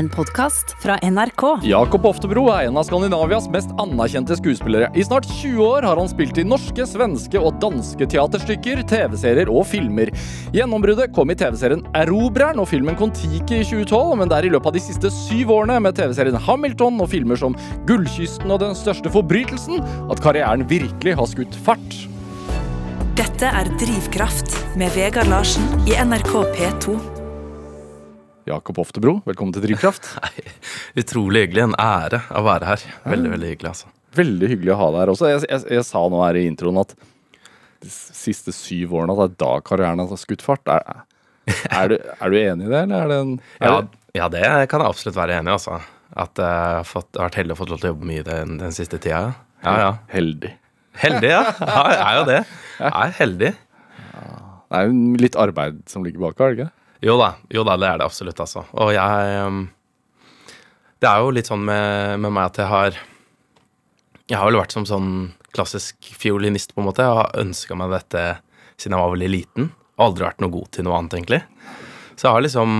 En podkast fra NRK. Jakob Oftebro er en av Skandinavias mest anerkjente skuespillere. I snart 20 år har han spilt i norske, svenske og danske teaterstykker, TV-serier og filmer. Gjennombruddet kom i TV-serien Erobreren og filmen Kon-Tiki i 2012, men det er i løpet av de siste syv årene med TV-serien Hamilton og filmer som Gullkysten og Den største forbrytelsen at karrieren virkelig har skutt fart. Dette er Drivkraft med Vegard Larsen i NRK P2. Jakob Oftebro, velkommen til Drivkraft. Nei, utrolig hyggelig. En ære å være her. Veldig, veldig hyggelig, altså. Veldig hyggelig å ha deg her også. Jeg, jeg, jeg sa nå her i introen at de siste syv årene at det er da karrieren har skutt fart. Er, er, du, er, du, enig i det, eller er det en er ja, ja, det kan jeg absolutt være enig i, altså. At jeg har, fått, har vært heldig og fått lov til å jobbe mye den, den siste tida. Ja, ja. Heldig. Heldig, ja. ja jeg er jo det. Jeg er heldig. Det er jo litt arbeid som ligger bak, er det ikke? Jo da, jo da, det er det absolutt, altså. Og jeg um, Det er jo litt sånn med, med, meg at jeg har Jeg har vel vært som sånn klassisk fiolinist, på en måte. Jeg har ønska meg dette siden jeg var veldig liten. Aldri vært noe god til noe annet, egentlig. Så jeg har liksom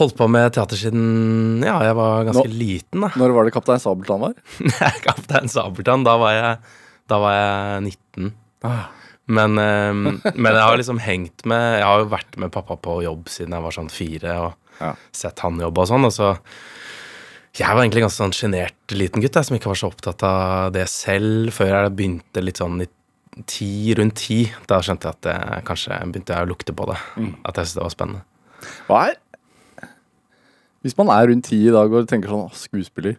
holdt på med teater siden ja, jeg var ganske Nå, liten. da. Når var det Kaptein Sabeltann var? Kaptein Sabeltann, da var jeg, da var jeg 19. Ah. Men, ehm, men, jeg har liksom hengt med Jeg har jo vært med pappa på jobb siden jeg var sånn fire, og ja. sett han jobbe og sånn. Og så Jeg var egentlig ganske sånn sjenert liten gutt jeg, som ikke var så opptatt av det selv, før jeg begynte litt sånn i ti, rundt ti. Da skjønte jeg at det, kanskje begynte jeg å lukte på det. Mm. At jeg syntes det var spennende. Hva er Hvis man er rundt ti i dag og tenker sånn skuespiller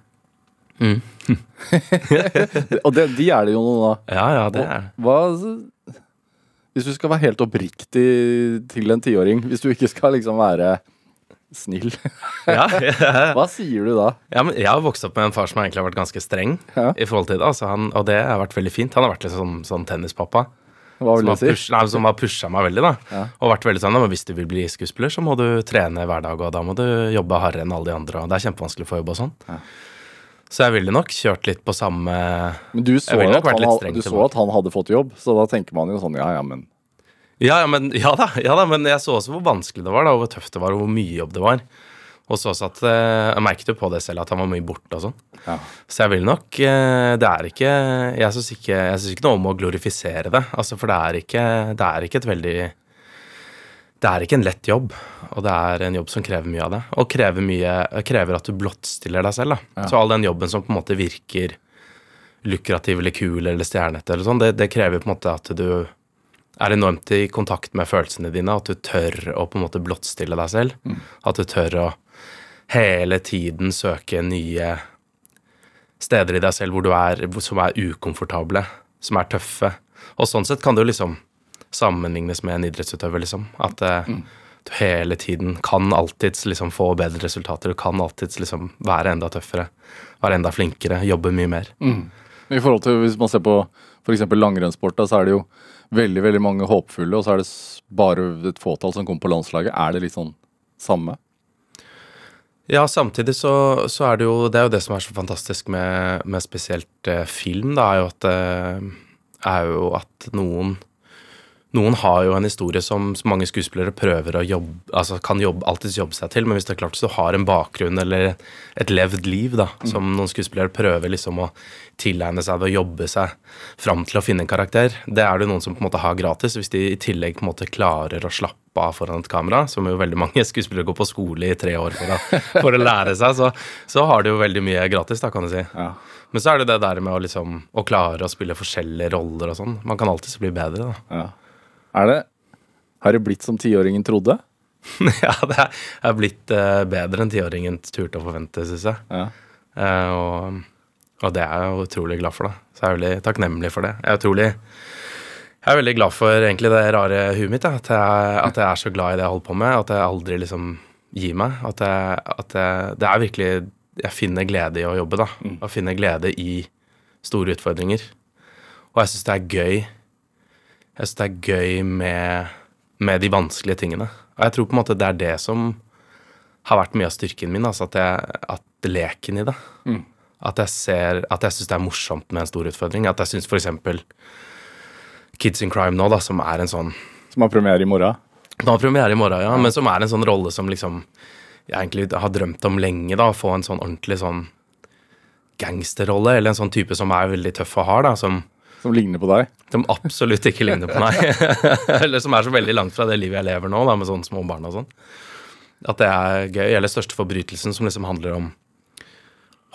mm. Og det, de er det jo noen da. Ja, ja, det er Hva hvis du skal være helt oppriktig til en tiåring, hvis du ikke skal liksom være snill, ja, ja. hva sier du da? Ja, jeg har vokst opp med en far som egentlig har vært ganske streng i forhold til det. Altså han, og det har vært veldig fint. Han har vært litt sånn tennispappa. Hva vil du si? Push, nei, som har pusha meg veldig, da. Og vært veldig sånn at hvis du vil bli skuespiller, så må du trene hver dag, og da må du jobbe hardere enn alle de andre, og det er kjempevanskelig å få jobb og sånn. Så jeg ville nok kjørt litt på samme Men du så, at han, du så at han hadde fått jobb, så da tenker man jo sånn ja, ja, men ja, ja, men, ja, da, ja da, men jeg så også hvor vanskelig det var, da, og hvor tøft det var, og hvor mye jobb det var. Og så at eh, Jeg merket jo på det selv at han var mye borte og sånn. Ja. Så jeg vil nok eh, Det er ikke Jeg syns ikke, ikke, noe om å glorifisere det. Altså, for det er ikke, det er ikke et veldig det er ikke en lett jobb, og det er en jobb som krever mye av det. Og krever, mye, krever at du blottstiller deg selv. Ja. Så all den jobben som på en måte virker lukrativ eller kul eller stjernete, eller sånn, det, det, krever på en måte at du er enormt i kontakt med følelsene dine, at du tør å på en måte blottstille deg selv. Mm. At du tør å hele tiden søke nye steder i deg selv hvor du er, som er ukomfortable, som er tøffe. Og sånn sett kan du liksom sammenlignes med en idrettsutøver, liksom. At eh, mm. du hele tiden kan alltids liksom få bedre resultater. Du kan alltids liksom være enda tøffere, være enda flinkere, jobbe mye mer. Mm. I forhold til hvis man ser på f.eks. langrennssport, så er det jo veldig veldig mange håpfulle, og så er det bare et fåtall som kommer på landslaget. Er det litt sånn samme? Ja, samtidig så, så, er det jo Det er jo det som er så fantastisk med, med spesielt eh, film, da, er jo at, eh, er jo at noen noen har jo en historie som, mange skuespillere prøver å jobbe, altså kan jobbe, alltids jobbe seg til, men hvis det er klart så har en bakgrunn eller et levd liv, da, mm. som noen skuespillere prøver liksom å tilegne seg ved å jobbe seg fram til å finne en karakter, det er det noen som på en måte har gratis. Hvis de i tillegg på en måte klarer å slappe av foran et kamera, som jo veldig mange skuespillere går på skole i tre år for å, for å lære seg, så, så, har de jo veldig mye gratis, da, kan du si. Ja. Men så er det det der med å liksom å klare å spille forskjellige roller og sånn. Man kan alltids bli bedre, da. Ja. Er det Har det blitt som tiåringen trodde? ja, det er blitt uh, bedre enn tiåringen turte å forvente, syns jeg. Ja. Uh, og, og, det er jeg utrolig glad for, da. Så jeg er veldig takknemlig for det. Jeg er utrolig jeg er veldig glad for egentlig det rare huet mitt. At jeg, at, jeg, er så glad i det jeg holder på med. At jeg aldri liksom gir meg. At, jeg, at det er virkelig Jeg finner glede i å jobbe, da. Mm. Og finner glede i store utfordringer. Og jeg syns det er gøy jeg syns det er gøy med, med, de vanskelige tingene. Og jeg tror på en måte det er det som har vært mye av styrken min. Altså at, jeg, at leken i det. Mm. At jeg ser At jeg syns det er morsomt med en stor utfordring. At jeg syns f.eks. Kids in Crime nå, da, som er en sånn Som har premiere i morgen? Som har premiere i morgen, ja. ja. Men som er en sånn rolle som liksom jeg egentlig har drømt om lenge, da, å få en sånn ordentlig sånn gangsterrolle, eller en sånn type som er veldig tøff og hard, da, som, Som ligner på deg? som absolutt ikke ligner på meg. eller som er så veldig langt fra det livet jeg lever nå, da, med sånne små barn og sånn. At det er gøy. Eller største forbrytelsen, som liksom handler om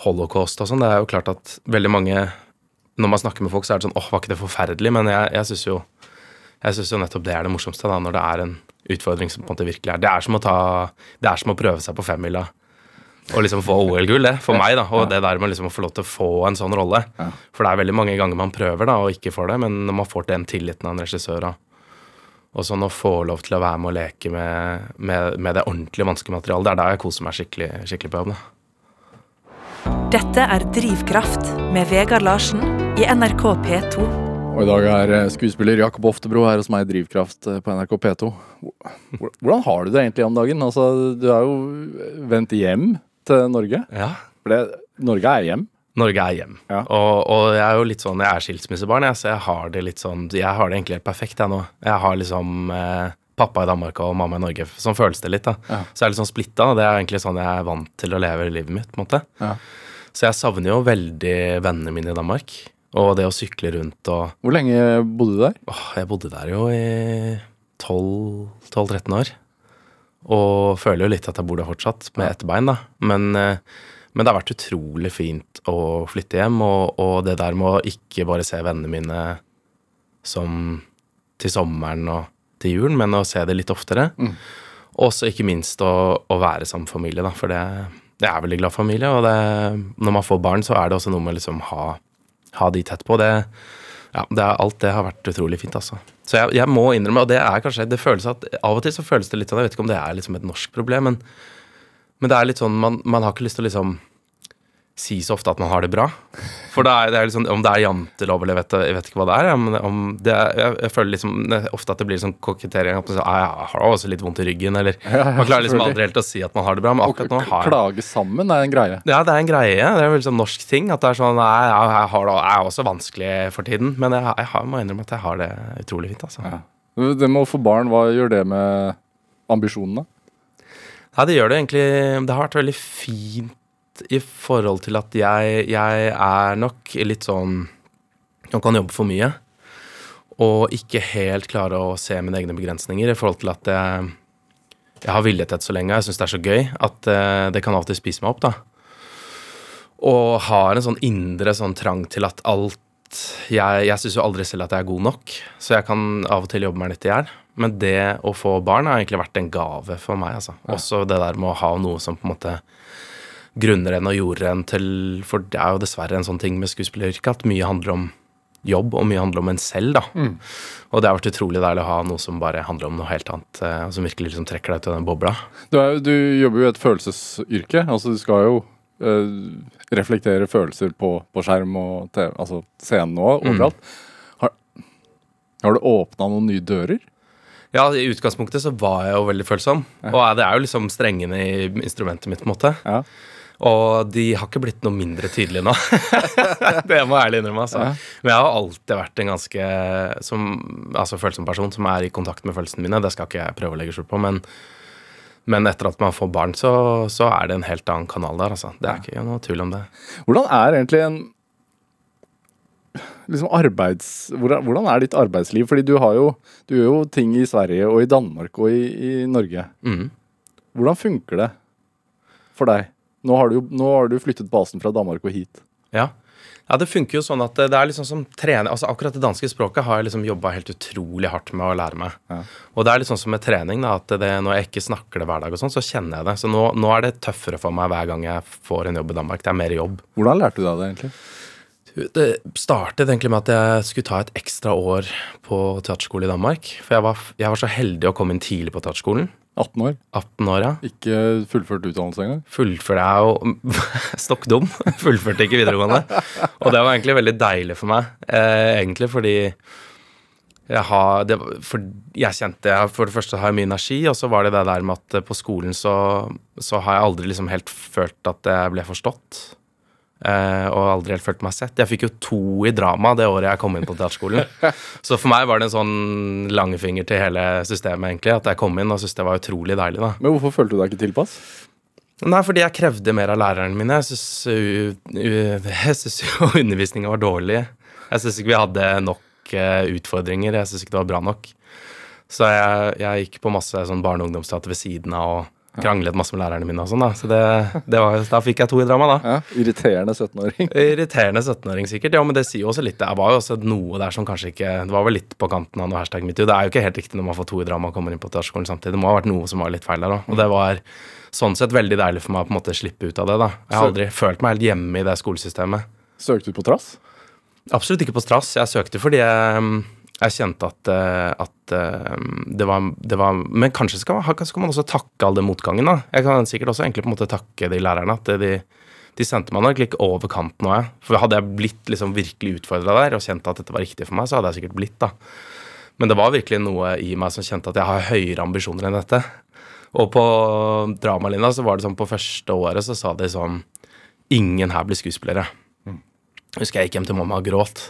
holocaust og sånn. Det er jo klart at veldig mange Når man snakker med folk, så er det sånn åh, var ikke det forferdelig? Men jeg, jeg syns jo jo nettopp det er det morsomste, da, når det er en utfordring som på en måte virkelig er Det er som å ta Det er som å prøve seg på femmila og liksom få OL-gull, det, for meg, da. Og det der med liksom å få lov til å få en sånn rolle. For det er veldig mange ganger man prøver da, og ikke får det, men når man får den tilliten av en regissør da. og sånn å få lov til å være med og leke med, med, med det ordentlige vanskelige materialet, det er da jeg koser meg skikkelig, skikkelig på jobb. da. Dette er Drivkraft med Vegard Larsen i NRK P2. Og i dag er eh, skuespiller Jakob Oftebro her hos meg i Drivkraft eh, på NRK P2. Hvordan har du det egentlig om dagen? Altså, du er jo vendt hjem til Norge. Ja. For det, Norge er hjem. Norge er hjem. Ja. Og, og jeg er jo litt sånn, jeg er skilsmissebarn, jeg, så jeg har det litt sånn Jeg har det egentlig helt perfekt, jeg nå. Jeg har liksom eh, pappa i Danmark og mamma i Norge. Sånn føles det litt, da. Ja. Så jeg er litt sånn splitta. og Det er egentlig sånn jeg er vant til å leve livet mitt, på en måte. Ja. Så jeg savner jo veldig vennene mine i Danmark. Og det å sykle rundt og Hvor lenge bodde du der? Åh, jeg bodde der jo i 12-13 år. Og føler jo litt at jeg bor der fortsatt, med ett bein, da. Men, eh, men det har vært utrolig fint å flytte hjem, og, og det der med å ikke bare se vennene mine som til sommeren og til julen, men å se det litt oftere. Og også ikke minst å, å være sammen familie, da, for det, det er veldig glad familie. Og det, når man får barn, så er det også noe med liksom ha, ha de tett på. Det, ja, det er, alt det har vært utrolig fint, altså. Så jeg, jeg må innrømme, og det er kanskje det føles at Av og til så føles det litt sånn, jeg vet ikke om det er liksom et norsk problem, men, men det er litt sånn man, man har ikke lyst til å liksom si så ofte at man har det bra. For det er, det er liksom, om det er jantelov eller jeg vet, jeg vet ikke hva det er, ja, men om det er, jeg, jeg føler liksom ofte at det blir sånn kokettering. At man sier, «Ah, jeg har også litt vondt i ryggen, eller ja, Man klarer liksom aldri helt å si at man har det bra, men akkurat nå har jeg klage sammen er en greie. ja, det er en greie. Det er en sånn norsk ting. At det er sånn jeg, jeg har det jeg er også vanskelig for tiden. Men jeg, jeg, har, må innrømme at jeg har det utrolig fint, altså. Ja. Det med å få barn, hva gjør det med ambisjonene? Nei, det gjør det egentlig Det har vært veldig fint i forhold til at jeg, jeg er nok litt sånn Som kan jobbe for mye. Og ikke helt klare å se mine egne begrensninger i forhold til at jeg, jeg har villet dette så lenge, og jeg syns det er så gøy at eh, det kan alltid spise meg opp, da. Og har en sånn indre sånn trang til at alt Jeg, jeg syns jo aldri selv at jeg er god nok, så jeg kan av og til jobbe meg litt i hjel. Men det å få barn har egentlig vært en gave for meg, altså. Også det der med å ha noe som på en måte grunner en og jordrenn til For det er jo dessverre en sånn ting med skuespilleryrket at mye handler om jobb, og mye handler om en selv, da. Og det har vært utrolig deilig å ha noe som bare handler om noe helt annet, eh, og som virkelig liksom trekker deg ut av den bobla. Du, er, du jobber jo i et følelsesyrke. Altså, du skal jo øh, reflektere følelser på, på skjerm og TV, altså scenen og overalt. Har, har du åpna noen nye dører? Ja, i utgangspunktet så var jeg jo veldig følsom, og det er jo liksom strengene i instrumentet mitt, på en måte. Ja. Og de har ikke blitt noe mindre tydelige nå. det må jeg ærlig innrømme. Altså. Men jeg har alltid vært en ganske som, altså, følsom person som er i kontakt med følelsene mine. Det skal ikke jeg prøve å legge skjul på. Men, men etter at man får barn, så, så er det en helt annen kanal der. Altså. Det er ikke noe tvil om det. Hvordan er egentlig en liksom arbeids... Hvordan, hvordan er ditt arbeidsliv? Fordi du har jo Du gjør jo ting i Sverige og i Danmark og i, i Norge. Mm. Hvordan funker det for deg? Nå har du nå har du flyttet basen fra Danmark og hit. Ja. ja, det funker jo sånn at det er liksom som trening altså Akkurat det danske språket har jeg liksom jobba helt utrolig hardt med å lære meg. Ja. Og det er litt sånn som med trening, da, at det, når jeg ikke snakker det hver dag, og sånn, så kjenner jeg det. Så nå, nå er det tøffere for meg hver gang jeg får en jobb i Danmark. Det er mer jobb. Hvordan lærte du deg det, egentlig? Det startet egentlig med at jeg skulle ta et ekstra år på teaterskole i Danmark. For jeg var, jeg var så heldig å komme inn tidlig på teaterskolen. 18 år. 18 år, ja. Ikke fullført utdannelse engang? Fullførte jeg jo Stokk dum. Fullførte ikke videregående. Og det var egentlig veldig deilig for meg. Eh, egentlig fordi jeg har det, For jeg kjente jeg, For det første har jeg mye energi, og så var det det der med at på skolen så, så har jeg aldri liksom helt følt at jeg ble forstått. Eh, og aldri helt følt meg sett. Jeg fikk jo to i drama det året jeg kom inn på teaterskolen. Så for meg var det en sånn langfinger til hele systemet, egentlig. At jeg kom inn og syntes det var utrolig deilig. da Men hvorfor følte du deg ikke tilpass? Nei, fordi jeg krevde mer av lærerne mine. Jeg syns jo undervisninga var dårlig. Jeg syns ikke vi hadde nok uh, utfordringer. Jeg syns ikke det var bra nok. Så jeg, jeg gikk på masse sånn barne- og ungdomsteater ved siden av og kranglet masse med lærerne mine og sånn, da. Så det, det var, da fikk jeg to i drama, da. Ja, irriterende 17-åring. Irriterende 17-åring, sikkert. Ja, men det sier jo også litt. Det var jo også noe der som kanskje ikke Det var vel litt på kanten av noe hashtag metoo. Det er jo ikke helt riktig når man får to i drama og kommer inn på teaterskolen samtidig. Det må ha vært noe som var litt feil der òg. Og det var sånn sett veldig deilig for meg å på en måte slippe ut av det, da. Jeg har aldri følt meg helt hjemme i det skolesystemet. Søkte du på trass? Absolutt ikke på trass. Jeg søkte fordi jeg, jeg kjente at, eh, at eh, det, var, det var Men kanskje skal, man- skal man også takke all den motgangen, da. Jeg kan sikkert også egentlig på en måte takke de lærerne. At de, de sendte meg nok litt over kanten òg. For hadde jeg blitt liksom virkelig utfordra der og kjent at dette var riktig for meg, så hadde jeg sikkert blitt, da. Men det var virkelig noe i meg som kjente at jeg har høyere ambisjoner enn dette. Og på dramalinja så var det sånn på første året så sa de sånn Ingen her blir skuespillere. Husker jeg gikk hjem til mamma og gråt.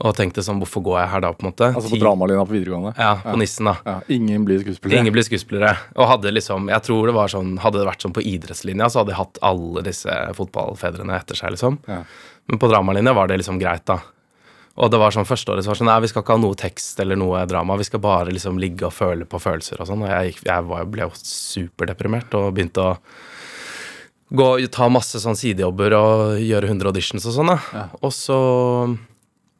Og tenkte sånn Hvorfor går jeg her da, på en måte? Altså på dramalinja på videregående? Ja, på Nissen, da. Ja, ingen blir skuespillere? Ingen blir skuespillere. Og hadde liksom Jeg tror det var sånn Hadde det vært sånn på idrettslinja, så hadde de hatt alle disse fotballfedrene etter seg, liksom. Ja. Men på dramalinja var det liksom greit, da. Og det var sånn førsteåret så var det sånn Nei, vi skal ikke ha noe tekst eller noe drama. Vi skal bare liksom ligge og føle på følelser og sånn. Og jeg, jeg var, ble jo superdeprimert og begynte å gå ta masse sånn sidejobber og gjøre 100 auditions og sånn, da. Og så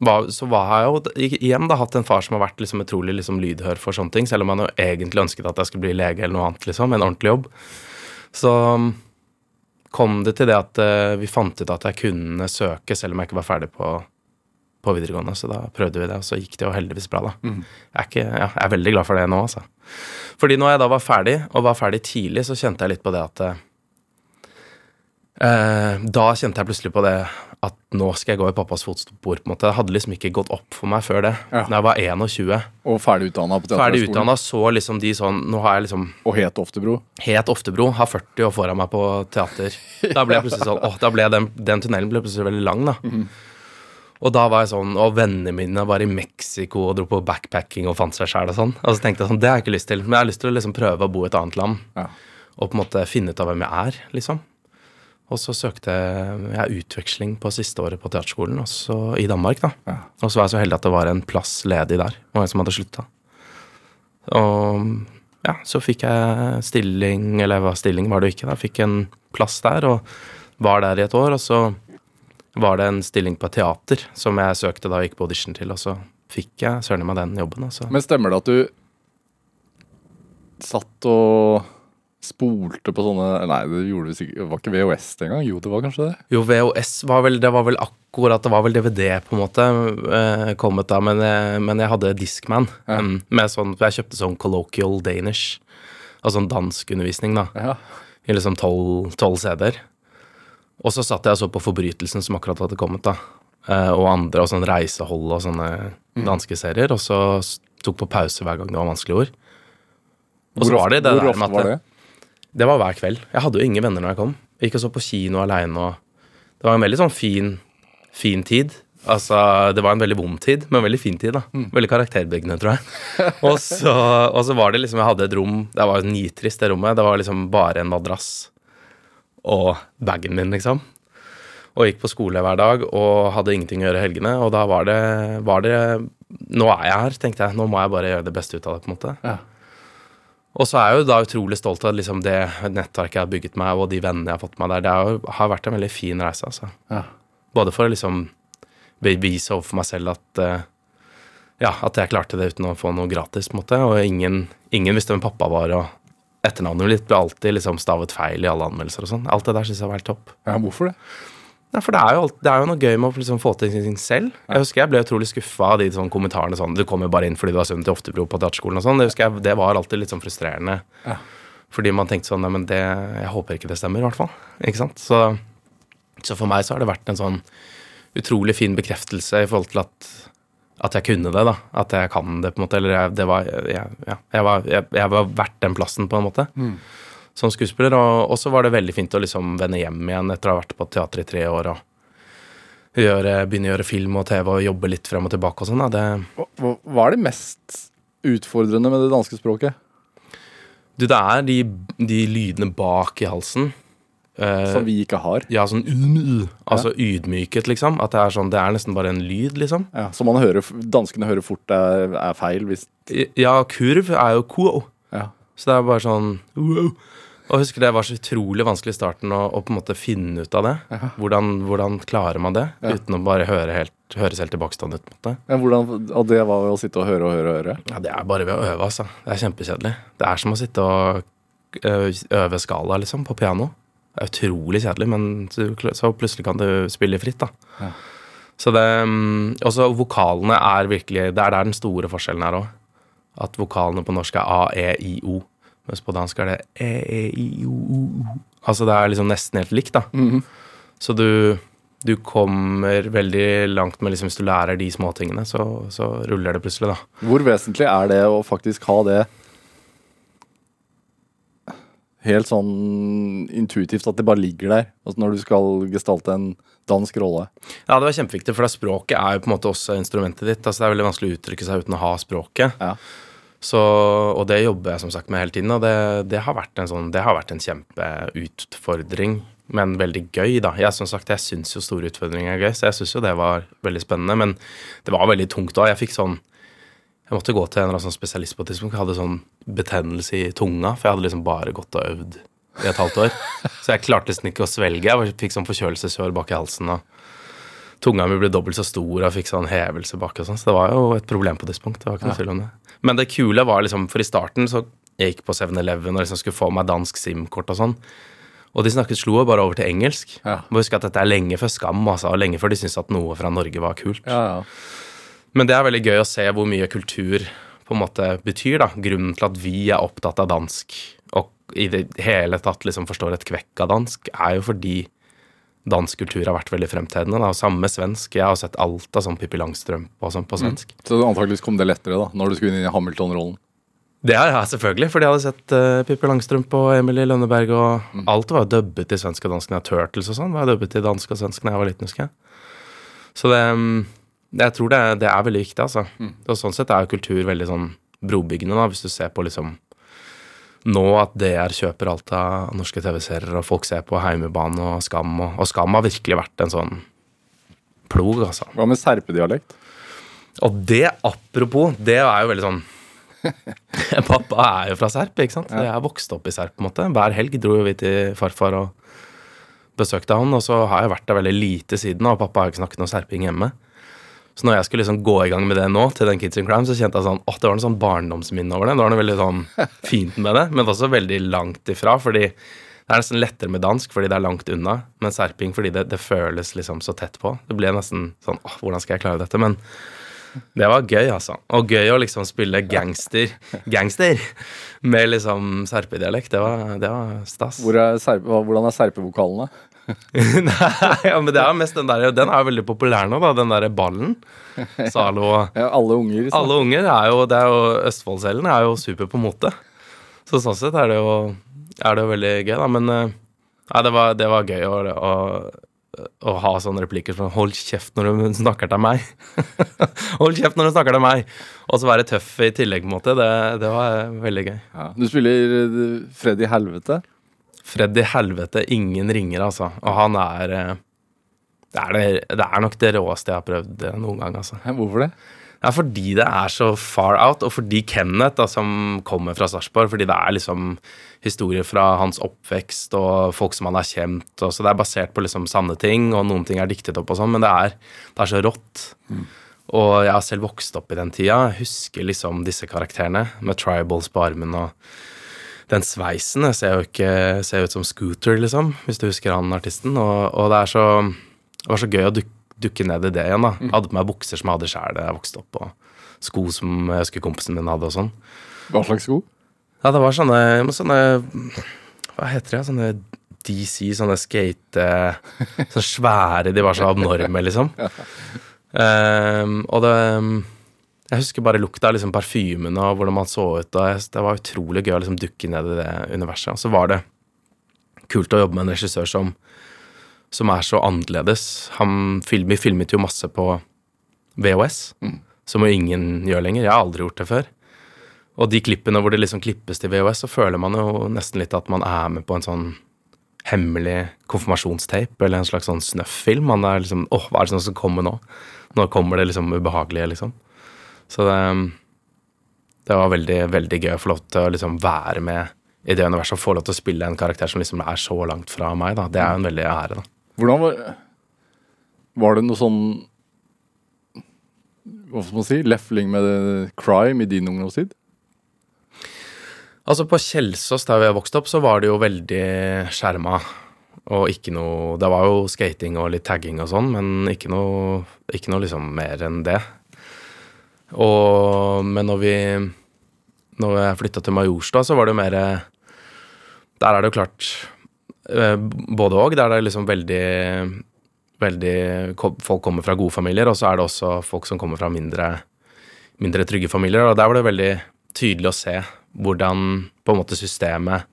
så var jeg jo igjen da hatt en far som har vært liksom utrolig liksom lydhør for sånne ting, selv om han jo egentlig ønsket at jeg skulle bli lege eller noe annet, liksom. En ordentlig jobb. Så um, kom det til det at eh, vi fant ut at jeg kunne søke selv om jeg ikke var ferdig på, på videregående. Så da prøvde vi det, og så gikk det jo heldigvis bra, da. Jeg, er ikke, ja, jeg er veldig glad for det nå, altså. Fordi når jeg da var ferdig, og var ferdig tidlig, så kjente jeg litt på det at eh, Eh, da kjente jeg plutselig på det at nå skal jeg gå i pappas fotspor. på en måte. Det hadde liksom ikke gått opp for meg før det. Ja. Da jeg var 21, Og ferdig utdanna på ferdig utdannet, utdanna, så liksom de sånn Nå har jeg liksom Og het Oftebro. het Oftebro, har 40 år foran meg på teater. Da ble jeg plutselig sånn Åh, da ble den, den tunnelen ble plutselig veldig lang, da. Og da var jeg sånn Og vennene mine var i Mexico og dro på backpacking og fant seg sjæl og sånn. Og så tenkte jeg sånn Det har jeg ikke lyst til. Men jeg har lyst til å liksom prøve å bo i et annet land. Ja. Og på en måte finne ut av hvem jeg er, liksom. Og så søkte jeg utveksling på siste året på teaterskolen, også i Danmark, da. Ja. Og så var jeg så heldig at det var en plass ledig der. Og en som hadde slutta. Og ja, så fikk jeg stilling, eller hva stilling var det ikke, da. Fikk en plass der, og var der i et år. Og så var det en stilling på et teater som jeg søkte da og gikk på audition til, og så fikk jeg søren meg den jobben. Altså. Men stemmer det at du satt og spolte på sånne Nei, det gjorde vi sikkert Det var ikke VHS engang? Jo, det var kanskje det? Jo, VHS var vel Det var vel akkurat Det var vel DVD, på en måte, eh, kommet da, men, jeg- men jeg hadde Discman. Ja. Um, med sånn, jeg kjøpte sånn colloquial Danish, altså sånn danskundervisning, da. Ja. I liksom tolv CD-er. Og så satt jeg og så på Forbrytelsen, som akkurat hadde kommet, da. Eh, og andre, og sånn reisehold og sånne danske serier. Og så tok på pause hver gang det var vanskelige ord. Og så var det det hvor der med at var det? Det var hver kveld. Jeg hadde jo ingen venner når jeg kom. Jeg gikk og så på kino aleine og Det var en veldig sånn fin, fin tid. Altså, det var en veldig vond tid, men en veldig fin tid, da. Veldig karakterbyggende, tror jeg. og, så, og så var det liksom Jeg hadde et rom Det var nitrist, det rommet. Det var liksom bare en madrass og bagen min, liksom. Og gikk på skole hver dag og hadde ingenting å gjøre i helgene. Og da var det, var det Nå er jeg her, tenkte jeg. Nå må jeg bare gjøre det beste ut av det, på en måte. Ja. Og så er jeg jo da utrolig stolt av liksom det nettverket jeg har bygget meg, og de vennene jeg har fått meg der. Det har, jo, har vært en veldig fin reise, altså. Ja. Både for å liksom bevise overfor meg selv at eh, ja, at jeg klarte det uten å få noe gratis, på en måte. Og ingen, ingen visste hvem pappa var, og etternavnet mitt ble alltid liksom stavet feil i alle anmeldelser og sånn. Alt det der syns jeg var helt topp. ja, hvorfor det? Nei, for det er, jo, alt- det er jo noe gøy med å liksom få til ting selv. Jeg husker jeg ble utrolig skuffa av de sånn kommentarene sånn Du kommer bare inn fordi du har sønnen til Oftebro på teaterskolen og sånn. Det husker jeg, det var alltid litt sånn frustrerende. Ja. Fordi man tenkte sånn Nei, men det Jeg håper ikke det stemmer, i hvert fall. Ikke sant? Så, så for meg så har det vært en sånn utrolig fin bekreftelse i forhold til at at jeg kunne det, da. At jeg kan det, på en måte. Eller jeg, det var jeg, ja, jeg, var, jeg, jeg var verdt den plassen, på en måte. Som skuespiller. Og så var det veldig fint å liksom vende hjem igjen etter å ha vært på teater i tre år. og gjøre, begynne å gjøre film og TV og jobbe litt frem og tilbake og sånn. Hva, er det mest utfordrende med det danske språket? Du, det er de, de lydene bak i halsen. Eh, Som vi ikke har. ja, sånn uh, Altså ydmyket, liksom. At det er sånn Det er nesten bare en lyd, liksom. Ja, så man hører, danskene hører fort er, er feil hvis Ja, kurv er jo ko. ja. Så det er bare sånn wow. Og jeg husker det var så utrolig vanskelig i starten å, å på en måte finne ut av det. Hvordan, hvordan klarer man det uten å bare høre helt, høres helt tilbakestående ut? på. Ja, hvordan, og det var å sitte og høre og høre og høre? Ja, Det er bare ved å øve, altså. Det er kjempekjedelig. Det er som å sitte og øve skala, liksom, på piano. Det er utrolig kjedelig, men så, så plutselig kan du spille fritt, da. Ja. Så det mm, Også vokalene er virkelig Det er der den store forskjellen er òg. At vokalene på norsk er A, E, I, O. Mens på dansk er det E, E. Altså det er liksom nesten helt likt, da. Så du, du kommer veldig langt med liksom Hvis du lærer de småtingene, så, så ruller det plutselig, da. Hvor vesentlig er det å faktisk ha det helt sånn intuitivt, at det bare ligger der? Altså når du skal gestalte en dansk rolle? Ja, det var kjempeviktig, for språket er jo på en måte også instrumentet ditt. Altså Det er veldig vanskelig å uttrykke seg uten å ha språket. Ja. Så, og det jobber jeg som sagt med hele tiden, og det, det, har, vært en sånn, det har vært en kjempeutfordring, men veldig gøy, da. Jeg som sagt, jeg syns jo store utfordringer er gøy, så jeg syns jo det var veldig spennende, men det var veldig tungt òg. Jeg fikk sånn Jeg måtte gå til en eller annen sånn spesialist på et tidspunkt. Jeg hadde sånn betennelse i tunga, for jeg hadde liksom bare gått og øvd i et halvt år. Så jeg klarte nesten ikke å svelge. Jeg fikk sånn forkjølelsesår bak i halsen. og tunga mi ble dobbelt så stor og fikk sånn hevelse bak og sånn. Så det var jo et problem på et tidspunkt. Det var ikke noe tvil om det. Men det kule var liksom, for i starten så jeg gikk på 7-Eleven og liksom skulle få meg dansk SIM-kort og sånn. Og de snakket slo jo bare over til engelsk. Ja. Må huske at dette er lenge før Skam, altså, og lenge før de syntes at noe fra Norge var kult. Ja, ja. Men det er veldig gøy å se hvor mye kultur på en måte betyr, da. Grunnen til at vi er opptatt av dansk, og i det hele tatt liksom forstår et kvekk av dansk, er jo fordi dansk kultur har vært veldig fremtredende. Da. Samme svensk. Jeg har sett alt av sånn Pippi Langstrømpe og sånn på svensk. Så antakeligvis kom det lettere da, når du skulle inn i Hamilton-rollen. Det har jeg selvfølgelig, fordi jeg hadde sett uh, Pippi Langstrømpe og Emily Lønneberg, og alt var jo dubbet til svensk og dansk. Turtles og sånn var dubbet til dansk og svensk da jeg var liten, husker jeg. Så det mm, Jeg tror det, det er veldig viktig, altså. Og sånn sett er jo kultur veldig sånn brobyggende, da, hvis du ser på liksom nå at DR kjøper alt av norske TV-serier, og folk ser på Heimebane og Skam, og, og Skam har virkelig vært en sånn plog, altså. Hva med serpedialekt? Og det, apropos, det er jo veldig sånn Pappa er jo fra Serp, ikke sant? Jeg er vokst opp i Serp, på en måte. Hver helg dro vi til farfar og besøkte han, og så har jeg vært der veldig lite siden, og pappa har ikke snakket noe serping hjemme. Så når jeg skulle liksom gå i gang med det nå, til den Kids in Crime, så kjente jeg sånn åh, det var noe sånn barndomsminne over det. Det var noe veldig sånn fint med det, men også veldig langt ifra, fordi det er nesten lettere med dansk fordi det er langt unna, men serping fordi det, det føles liksom så tett på. Det ble nesten sånn åh, hvordan skal jeg klare dette? Men det var gøy, altså. Og gøy å liksom spille gangster gangster med liksom serpedialekt. Det var, det var stas. Hvor er serpe, hvordan er serpevokalene? Nei, ja, men det er mest den der Den er jo veldig populær nå, da. Den derre ballen. Zalo Ja, alle unger. Så. Alle unger er jo, det er jo Østfoldselen er jo super på mote. Så sånn sett er det jo, er det jo veldig gøy, da. Men eh, nei, det var, det var gøy å, å, å ha sånne replikker som 'hold kjeft når du snakker til meg'. 'Hold kjeft når du snakker til meg'. Og så være tøff i tillegg, på en måte. Det, det var eh, veldig gøy. Ja. Du spiller eh, Freddy Helvete. Freddy Helvete, ingen ringer, altså. Og han er eh, det er, det, det er nok det råeste jeg har prøvd eh, noen gang, altså. Hvorfor det? Ja, fordi det er så far out, og fordi Kenneth, da, som kommer fra Sarpsborg, fordi det er liksom historier fra hans oppvekst og folk som han har kjent, og så det er basert på liksom sanne ting, og noen ting er diktet opp og sånn, men det er, det er så rått. Og jeg har selv vokst opp i den tida, husker liksom disse karakterene med tribals på armen og den sveisen jeg ser jo ikke ser ut som Scooter, liksom, hvis du husker han artisten, og, og det så det var så gøy å duk, dukke ned i det igjen. da. Hadde på meg bukser som jeg hadde sjæl da jeg vokste opp, og sko som jeg husker kompisen min hadde og sånn. Hva slags sko? Ja, det var sånne, sånne Hva heter det? Sånne DC, sånne skate Sånne svære, de var så abnorme, liksom. Um, og det Jeg husker bare lukta av liksom parfymene og hvordan man så ut. og Det var utrolig gøy å liksom dukke ned i det universet. Og så var det kult å jobbe med en regissør som som er så annerledes. Han film, vi filmet jo masse på VHS, som jo ingen gjør lenger. Jeg har aldri gjort det før. Og de klippene hvor det liksom klippes til VHS, så føler man jo nesten litt at man er med på en sånn hemmelig konfirmasjonstape eller en slags sånn snøff-film. Man er liksom åh, hva er det som skal komme nå? Nå kommer det liksom ubehagelige, liksom. Så det, det var veldig, veldig gøy å få lov til å liksom være med i det universet og få lov til å spille en karakter som liksom er så langt fra meg. da. Det er jo en veldig ære, da. Hvordan var Var det noe sånn Hva skal man si? Lefling med crime i din ungdomstid? Altså På Kjelsås, der vi har vokst opp, så var det jo veldig skjerma. Og ikke noe Det var jo skating og litt tagging og sånn, men ikke noe, ikke noe liksom mer enn det. Og Men når vi Når jeg flytta til Majorstua, så var det jo mer Der er det jo klart eh, både òg. Der er det liksom veldig Veldig Folk kommer fra gode familier, og så er det også folk som kommer fra mindre, mindre trygge familier. Og der var det veldig tydelig å se hvordan på en måte systemet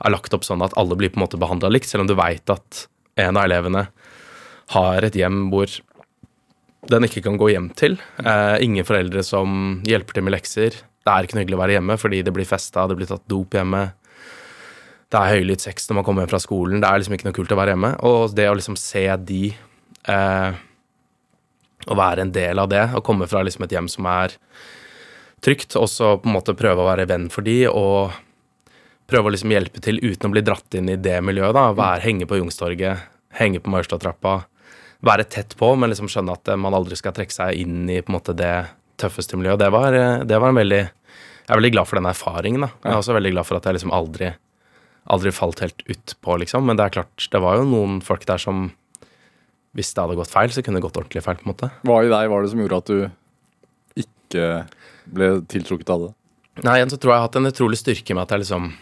er lagt opp sånn at alle blir på en måte behandla likt, selv om du veit at en av elevene har et hjem hvor den ikke kan gå hjem til. Eh, ingen foreldre som hjelper til med lekser. Det er ikke noe hyggelig å være hjemme fordi det blir festa, det blir tatt dop hjemme. Det er høylytt sex når man kommer hjem fra skolen. Det er liksom ikke noe kult å være hjemme. Og det å liksom se de eh, Å være en del av det, å komme fra liksom et hjem som er trygt, og så på en måte prøve å være venn for de, og prøve å liksom hjelpe til uten å bli dratt inn i det miljøet. da, være, Henge på Youngstorget, henge på Maurstadtrappa. Være tett på, men liksom skjønne at man aldri skal trekke seg inn i på en måte det tøffeste miljøet. Det var, det var en veldig Jeg er veldig glad for den erfaringen. da. Jeg er også veldig glad for at jeg liksom aldri aldri falt helt utpå, liksom. Men det er klart, det var jo noen folk der som Hvis det hadde gått feil, så kunne det gått ordentlig feil, på en måte. Hva i deg var det som gjorde at du ikke ble tiltrukket av det? Nei, igjen så tror jeg jeg har hatt en utrolig styrke med at jeg liksom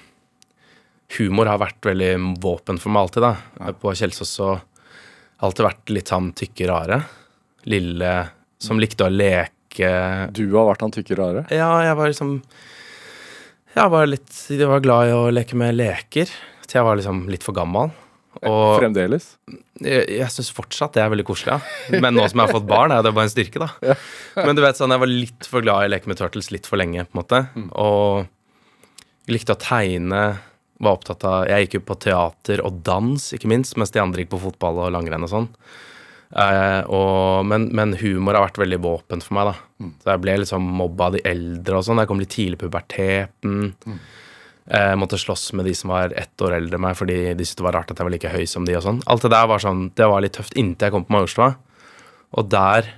Humor har vært veldig våpen for meg alltid, da. På Kjelsås så alltid vært litt han tykke rare. Lille som likte å leke. Du har vært han tykke rare? Ja, jeg var liksom Jeg var litt Jeg var glad i å leke med leker til jeg var liksom litt for gammel. Og Fremdeles? Jeg, jeg syns fortsatt det er veldig koselig. Ja. Men nå som jeg har fått barn, er det bare en styrke, da. Ja. Men du vet sånn, jeg var litt for glad i å leke med Turtles litt for lenge, på en måte. Mm. Og jeg likte å tegne var opptatt av Jeg gikk jo på teater og dans, ikke minst, mens de andre gikk på fotball og langrenn og sånn. Eh, og, men, men, humor har vært veldig våpent for meg, da. Mm. Så jeg ble liksom mobba av de eldre og sånn. Jeg kom litt tidlig i puberteten. Mm. Eh, måtte slåss med de som var ett år eldre enn meg, fordi de syntes det var rart at jeg var like høy som de og sånn. Alt det der var sånn, det var litt tøft inntil jeg kom på Majorstua. Og der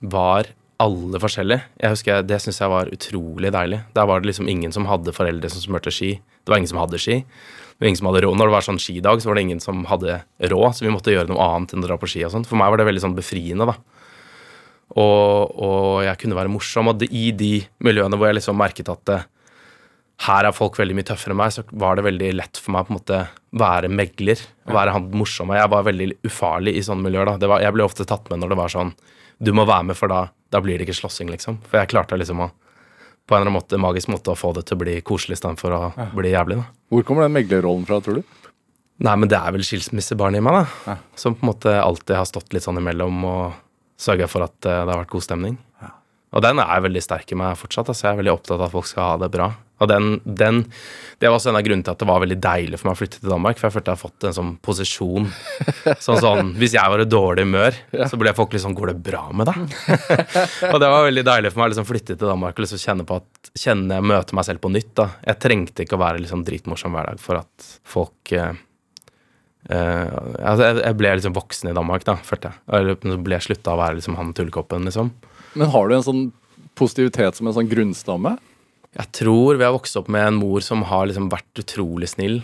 var alle forskjellige. Jeg husker, Det syns jeg var utrolig deilig. Der var det liksom ingen som hadde foreldre som smurte ski. Det var ingen som hadde ski. Det var ingen som hadde råd. Når det var sånn skidag, så var det ingen som hadde råd, så vi måtte gjøre noe annet enn å dra på ski og sånn. For meg var det veldig sånn befriende, da. Og, og jeg kunne være morsom. Og i de miljøene hvor jeg liksom merket at det, her er folk veldig mye tøffere enn meg, så var det veldig lett for meg å på en måte være megler. Være han morsomme. Jeg var veldig ufarlig i sånne miljøer. da. Var, jeg ble ofte tatt med når det var sånn Du må være med, for da da blir det ikke slåssing, liksom. For jeg klarte liksom å på en eller annen måte, magisk måte å få det til å bli koselig istedenfor å ja. bli jævlig. da. Hvor kommer den meglerrollen fra, tror du? Nei, men det er vel skilsmissebarnet i meg, da. Ja. Som på en måte alltid har stått litt sånn imellom og sørga for at uh, det har vært god stemning. Ja. Og den er veldig sterk i meg fortsatt. altså Jeg er veldig opptatt av at folk skal ha det bra. Og den, den, Det var også en av grunnene til at det var veldig deilig for meg å flytte til Danmark. For jeg følte jeg hadde fått en sånn posisjon. Sånn sånn Hvis jeg var i dårlig humør, så ble folk sånn Går det bra med deg? og det var veldig deilig for meg å liksom flytte til Danmark og liksom kjenne på at kjenne, møte meg selv på nytt. da Jeg trengte ikke å være liksom dritmorsom hver dag for at folk eh, eh, altså jeg, jeg, ble liksom voksen i Danmark, da, følte jeg. Eller ble slutta å være liksom han tullekoppen, liksom. Men har du en sånn positivitet som en sånn grunnstamme? Jeg tror vi har vokst opp med en mor som har liksom vært utrolig snill.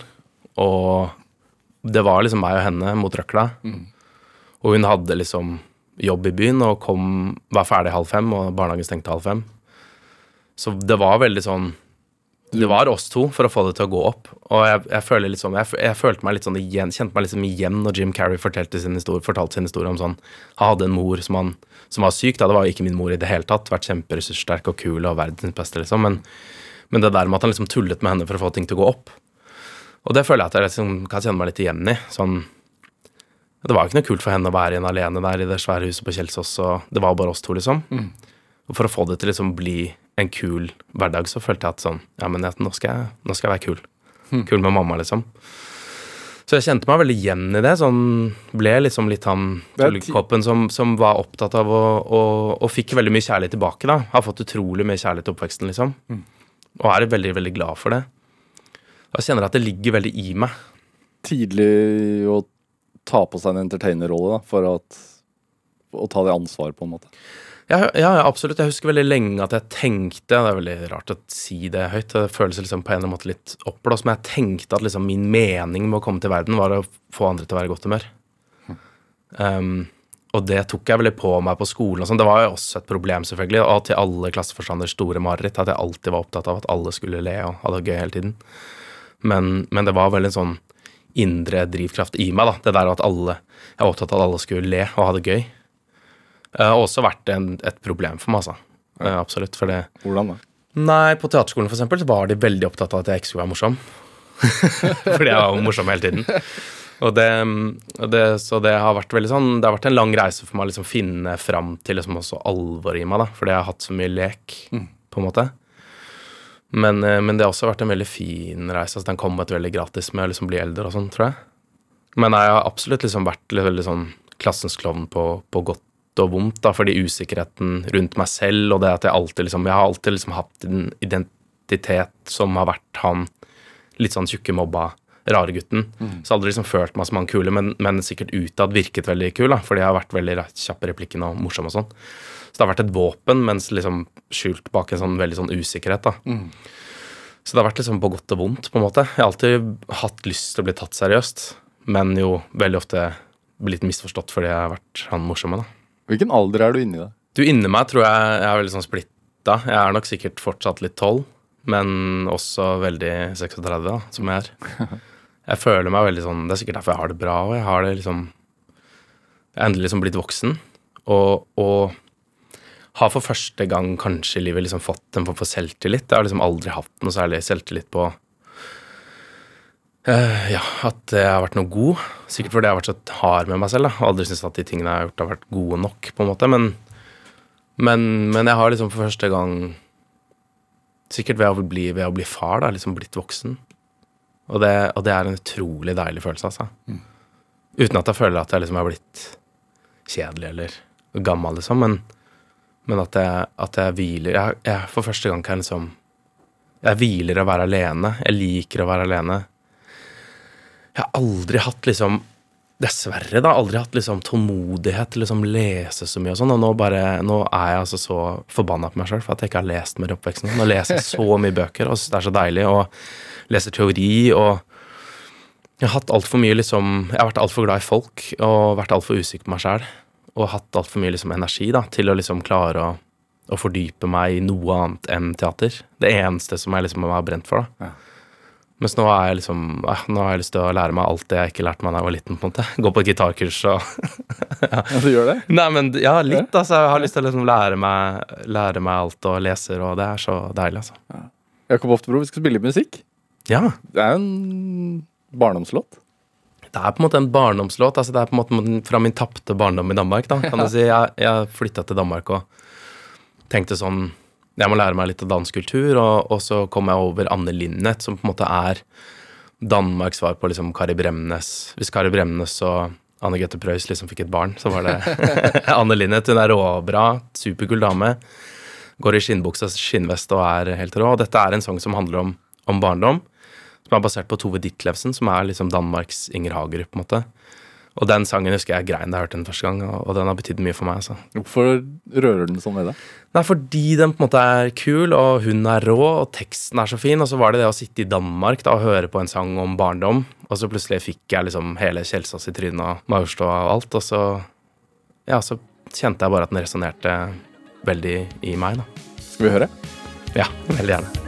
Og det var liksom meg og henne mot røkla. Mm. Og hun hadde liksom jobb i byen og kom, var ferdig halv fem, og barnehagen stengte halv fem. Så det var veldig sånn Det var oss to for å få det til å gå opp. Og jeg, jeg føler litt sånn, jeg, jeg, følte meg litt sånn igjen, kjente meg liksom igjen når Jim Carrey fortalte sin historie, fortalte sin historie om sånn Han hadde en mor som, han, som var syk. da, Det var jo ikke min mor i det hele tatt. Vært kjemperessurssterk og kul og verdens beste, liksom. Men, men, det der med at han liksom tullet med henne for å få ting til å gå opp. Og det føler jeg at jeg liksom kan kjenne meg litt igjen i. sånn det var ikke noe kult for henne å være igjen alene der i det svære huset på Kjelsås, og det var bare oss to, liksom. Mm. Og for å få det til liksom bli en kul hverdag, så følte jeg at sånn Ja, men nå, skal jeg, nå skal jeg være kul. Kul med mamma, liksom. Så jeg kjente meg veldig igjen i det. Sånn ble liksom litt han tullkoppen som, som var opptatt av å og, og fikk veldig mye kjærlighet tilbake, da. Har fått utrolig mye kjærlighet i oppveksten, liksom. Og er veldig, veldig glad for det. Jeg kjenner at det ligger veldig i meg. Tidlig å ta på seg en entertainerrolle da, for at, å ta det ansvaret, på en måte. Ja, ja, absolutt. Jeg husker veldig lenge at jeg tenkte Det er veldig rart å si det høyt. Det føles liksom på en måte litt oppblåst, men jeg tenkte at liksom min mening med å komme til verden var å få andre til å være i godt humør. Um, og det tok jeg veldig på meg på skolen. sånn. Det var jo også et problem, selvfølgelig. Og til alle klasseforstanders store mareritt. At jeg alltid var opptatt av at alle skulle le og ha det gøy hele tiden. Men, men det var veldig en sånn indre drivkraft i meg, da. Det der at alle Jeg var opptatt av at alle skulle le og ha det gøy. Har også vært en, et problem for meg, altså. Eh, absolutt. For det Hvordan da? Nei, på teaterskolen for eksempel, så var de veldig opptatt av at jeg ikke skulle være morsom. Fordi jeg var jo morsom hele tiden. Og det, det, så det har vært veldig sånn Det har vært en lang reise for meg å liksom finne fram til liksom også alvoret i meg, da. Fordi jeg har hatt så mye lek, på en måte. Men, eh, men det har også vært en veldig fin reise. Altså, den kom et veldig gratis med å liksom bli eldre og sånn, tror jeg. Men jeg har absolutt liksom vært veldig sånn klassens klovn på, på godt og vondt, da, fordi usikkerheten rundt meg selv, og det at jeg alltid liksom Jeg har alltid liksom hatt en identitet som har vært han litt sånn tjukke mobba rare gutten. Så aldri liksom følt meg som han kule, men, men sikkert utad virket veldig kul, da, fordi jeg har vært veldig kjapp i replikken og morsom og sånn. Så det har vært et våpen, mens liksom skjult bak en sånn veldig sånn usikkerhet, da. Så det har vært liksom på godt og vondt, på en måte. Jeg har alltid hatt lyst til å bli tatt seriøst, men jo veldig ofte blitt misforstått fordi jeg har vært han morsomme, da. Hvilken alder er du inni det? Du, inni meg tror jeg jeg er veldig sånn splitta. Jeg er nok sikkert fortsatt litt tolv, men også veldig 36, da, som jeg er. Jeg føler meg veldig sånn Det er sikkert derfor jeg har det bra, og jeg har det liksom Jeg er endelig liksom blitt voksen, og, og har for første gang kanskje i livet liksom fått en form for selvtillit. Jeg har liksom aldri hatt noe særlig selvtillit på eh, ja, at jeg har vært noe god. Sikkert fordi jeg har vært så hard med meg selv. Da. Aldri syntes at de tingene jeg har gjort, har vært gode nok. på en måte, Men, men, men jeg har liksom for første gang Sikkert ved å bli, ved å bli far, da, liksom blitt voksen. Og det, og det er en utrolig deilig følelse, altså. Uten at jeg føler at jeg liksom er blitt kjedelig eller gammel, liksom. Men, men at, jeg, at jeg hviler jeg, jeg, For første gang kan jeg liksom Jeg hviler å være alene. Jeg liker å være alene. Jeg har aldri hatt liksom Dessverre, da. Aldri hatt liksom tålmodighet til å liksom lese så mye og sånn. Og nå bare Nå er jeg altså så forbanna på meg sjøl for at jeg ikke har lest mer i oppveksten. Nå leser jeg så mye bøker, og det er så deilig. Og leser teori og Jeg har hatt altfor mye liksom Jeg har vært altfor glad i folk og vært altfor usikker på meg sjæl. Og hatt altfor mye liksom energi da til å liksom klare å, å fordype meg i noe annet enn teater. Det eneste som jeg liksom har brent for, da. Ja. Mens nå har jeg liksom eh, Nå har jeg lyst til å lære meg alt det jeg ikke lærte meg da jeg var liten. på en måte Gå på et gitarkurs og Ja, du gjør det? Nei, men ja, litt, altså. Jeg har lyst til å liksom lære meg, lære meg alt og leser, og det er så deilig, altså. Jakob Oftebro, vi skal spille musikk. Ja. Det er jo en barndomslåt. Det er på en måte en barndomslåt. altså Det er på en måte fra min tapte barndom i Danmark. da, kan du si. Jeg, jeg flytta til Danmark og tenkte sånn Jeg må lære meg litt av dansk kultur, og, og så kom jeg over Anne Linnet, som på en måte er Danmarks svar på liksom Kari Bremnes. Hvis Kari Bremnes og Anne Grete Preus liksom fikk et barn, så var det Anne Linnet. Hun er råbra, superkul dame. Går i skinnbukse og skinnvest og er helt rå. Dette er en sang som handler om, om barndom, som er basert på Tove Ditlevsen, som er liksom Danmarks Inger Hagerup, på en måte. Og den sangen husker jeg grein da jeg hørte den første gang, og, og den har betydd mye for meg. altså. Hvorfor rører den sånn ved deg? Nei, fordi den på en måte er kul, og hun er rå, og teksten er så fin. Og så var det det å sitte i Danmark da, og høre på en sang om barndom, og så plutselig fikk jeg liksom hele Kjelsås i trynet og Maurstua og alt, og så Ja, så kjente jeg bare at den resonnerte veldig i meg, da. Skal vi høre? Ja, veldig gjerne.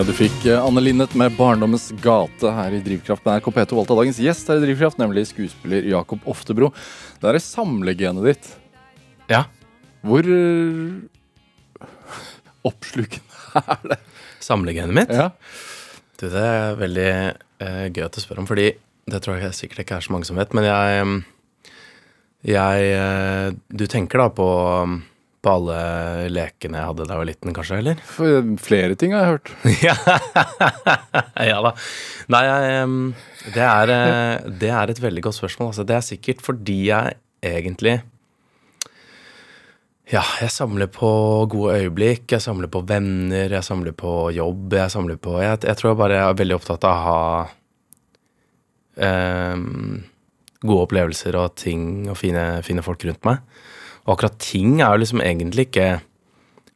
Ja, Du fikk eh, Anne Linnet med 'Barndommens gate' her i Drivkraft med NRK P2. Valgte dagens gjest her i Drivkraft, nemlig skuespiller Jakob Oftebro. Det er samlegenet ditt. Ja. Hvor eh, oppslukende er det? Samlegenet mitt? Ja. Du, det er veldig eh, gøy at du spør om, fordi det tror jeg sikkert ikke er så mange som vet, men jeg mm, Jeg Du tenker da på, på alle lekene jeg hadde da jeg var liten, kanskje, eller? For eh, flere ting har jeg hørt. ja. da. Nei, det, er, eh, det er et veldig godt spørsmål. Altså, det er sikkert fordi jeg egentlig Ja, jeg samler på gode øyeblikk, jeg samler på venner, jeg samler på jobb, jeg samler på Jeg, jeg tror jeg bare er veldig opptatt av å ha um, gode opplevelser og ting og fine, fine folk rundt meg. Og akkurat ting er jo liksom egentlig ikke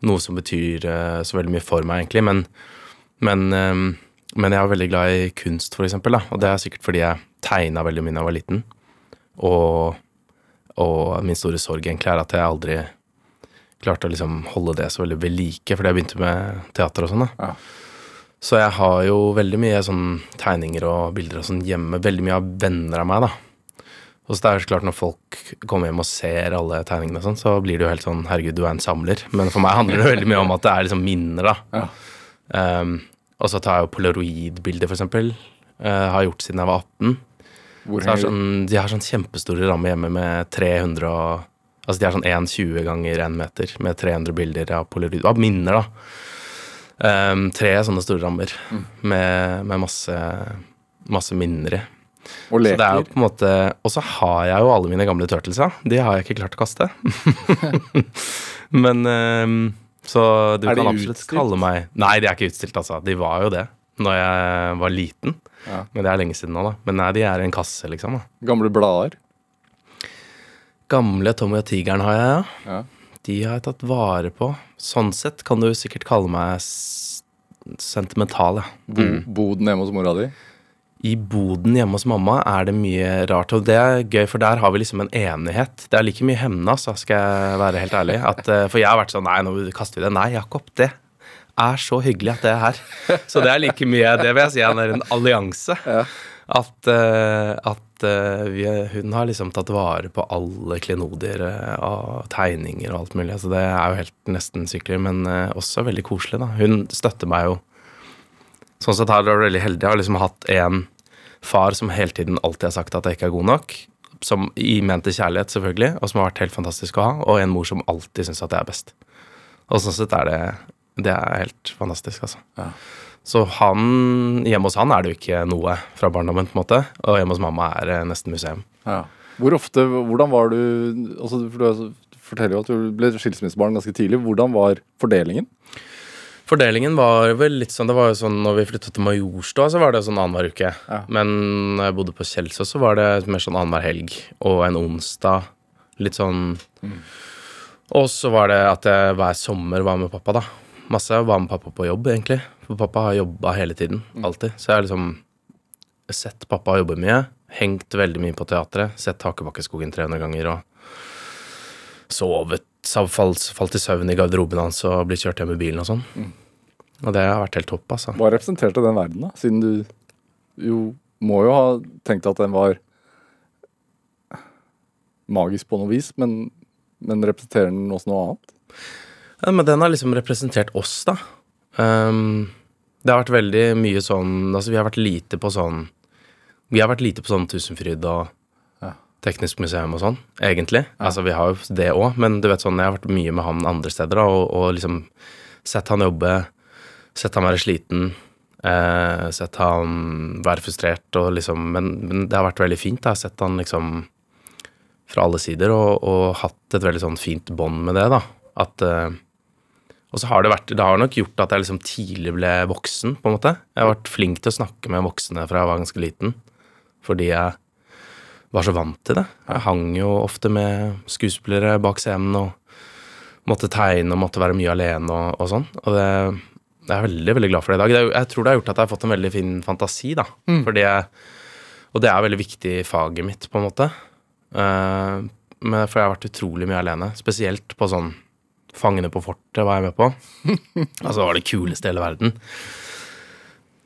noe som betyr eh, så veldig mye for meg, egentlig. Men, men, eh, men jeg er veldig glad i kunst, for eksempel. Da. Og det er sikkert fordi jeg tegna veldig mye da jeg var liten. Og, og min store sorg egentlig er at jeg aldri klarte å liksom holde det så veldig ved like, fordi jeg begynte med teater og sånn. da. Ja. Så jeg har jo veldig mye sånn tegninger og bilder og sånn hjemme. Veldig mye av venner av meg, da. Og så det er så klart Når folk kommer hjem og ser alle tegningene, sånn, så blir det jo helt sånn Herregud, du er en samler. Men for meg handler det veldig mye om at det er liksom minner, da. Ja. Um, og så tar jeg jo polaroidbilder, eksempel. Uh, har gjort siden jeg var 18. Hvor Så sånn, de har sånn kjempestore rammer hjemme med 300 og Altså de har sånn 1,20 ganger 1 meter med 300 bilder av polaroid. Av minner, da. Um, tre sånne store rammer Mm. med, med masse, masse minner i. og Så det er jo på en måte Og så har jeg jo alle mine gamle turtlesa. De har jeg ikke klart å kaste. Men um, Så du kan absolutt utstilt? kalle meg Nei, de er ikke utstilt, altså. De var jo det når jeg var liten. Ja. Men det er lenge siden nå, da. Men nei, de er i en kasse, liksom. da. Gamle blader? Gamle Tommy og Tigeren har jeg, ja. Ja. De har jeg tatt vare på. Sånn sett kan du sikkert kalle meg sentimental, ja. Mm. Boden hjemme hos mora di? I boden hjemme hos mamma er det mye rart, og det er gøy, for der har vi liksom en enighet. Det er like mye hemna, så skal jeg være helt ærlig. At, eh, for jeg har vært sånn Nei, nå kaster vi det. Nei, Jakob, det er så hyggelig at det er her. Så det er like mye Det vil jeg si er en allianse. At, eh, at eh, vi, hun har liksom tatt vare på alle klenodier og tegninger og alt mulig. Så det er jo helt nesten sykler, men også veldig koselig, da. Hun støtter meg jo Sånn sett har jeg vært veldig heldig. Jeg har liksom hatt en far som hele tiden alltid har sagt at jeg ikke er god nok. Som i mente kjærlighet, selvfølgelig, og som har vært helt fantastisk å ha. Og en mor som alltid syns at jeg er best. Og sånn sett er det Det er helt fantastisk, altså. Ja. Så han Hjemme hos han er det jo ikke noe fra barndommen, på en måte. Og hjemme hos mamma er det nesten museum. Ja. Hvor ofte, hvordan var du altså, for Du forteller jo at du ble skilsmissebarn ganske tidlig. Hvordan var fordelingen? Fordelingen var vel litt sånn Det var jo sånn når vi flyttet til Majorstua, så var det sånn annenhver uke. Ja. Men når jeg bodde på Kjelsås, så var det mer sånn annenhver helg. Og en onsdag. Litt sånn Og så var det at jeg hver sommer var med pappa, da. Masse. Var med pappa på jobb, egentlig. For pappa har jobba hele tiden. Alltid. Så jeg har liksom sett pappa jobbe mye. Hengt veldig mye på teatret. Sett Hakebakkeskogen 300 ganger og sovet. Falt, falt i søvn i garderoben hans og blitt kjørt hjem i bilen og sånn. Og det har vært helt topp, altså. Hva representerte den verden, da? Siden du jo må jo ha tenkt at den var magisk på noe vis, men, men representerer den også noe annet? Ja, men den har liksom representert oss, da. Um, det har vært veldig mye sånn Altså, vi har vært lite på sånn Vi har vært lite på sånn Tusenfryd og. Teknisk museum og sånn, egentlig. Altså, vi har jo det òg, men du vet sånn, jeg har vært mye med han andre steder, da, og, og liksom sett han jobbe, sett han være sliten, eh, sett han være frustrert, og liksom Men, men det har vært veldig fint. Jeg har sett han liksom fra alle sider, og, og hatt et veldig sånn fint bånd med det, da. At eh, og så har det vært Det har nok gjort at jeg liksom tidlig ble voksen, på en måte. Jeg har vært flink til å snakke med voksne fra jeg var ganske liten. Fordi jeg var så vant til det. Jeg hang jo ofte med skuespillere bak scenen og måtte tegne og måtte være mye alene og, og sånn. Og det, jeg er veldig veldig glad for det i dag. Det jeg tror det har gjort at jeg har fått en veldig fin fantasi, da. Fordi jeg, og det er veldig viktig i faget mitt, på en måte. Uh, men for jeg har vært utrolig mye alene. Spesielt på sånn Fangene på fortet var jeg med på. altså det var det kuleste i hele verden.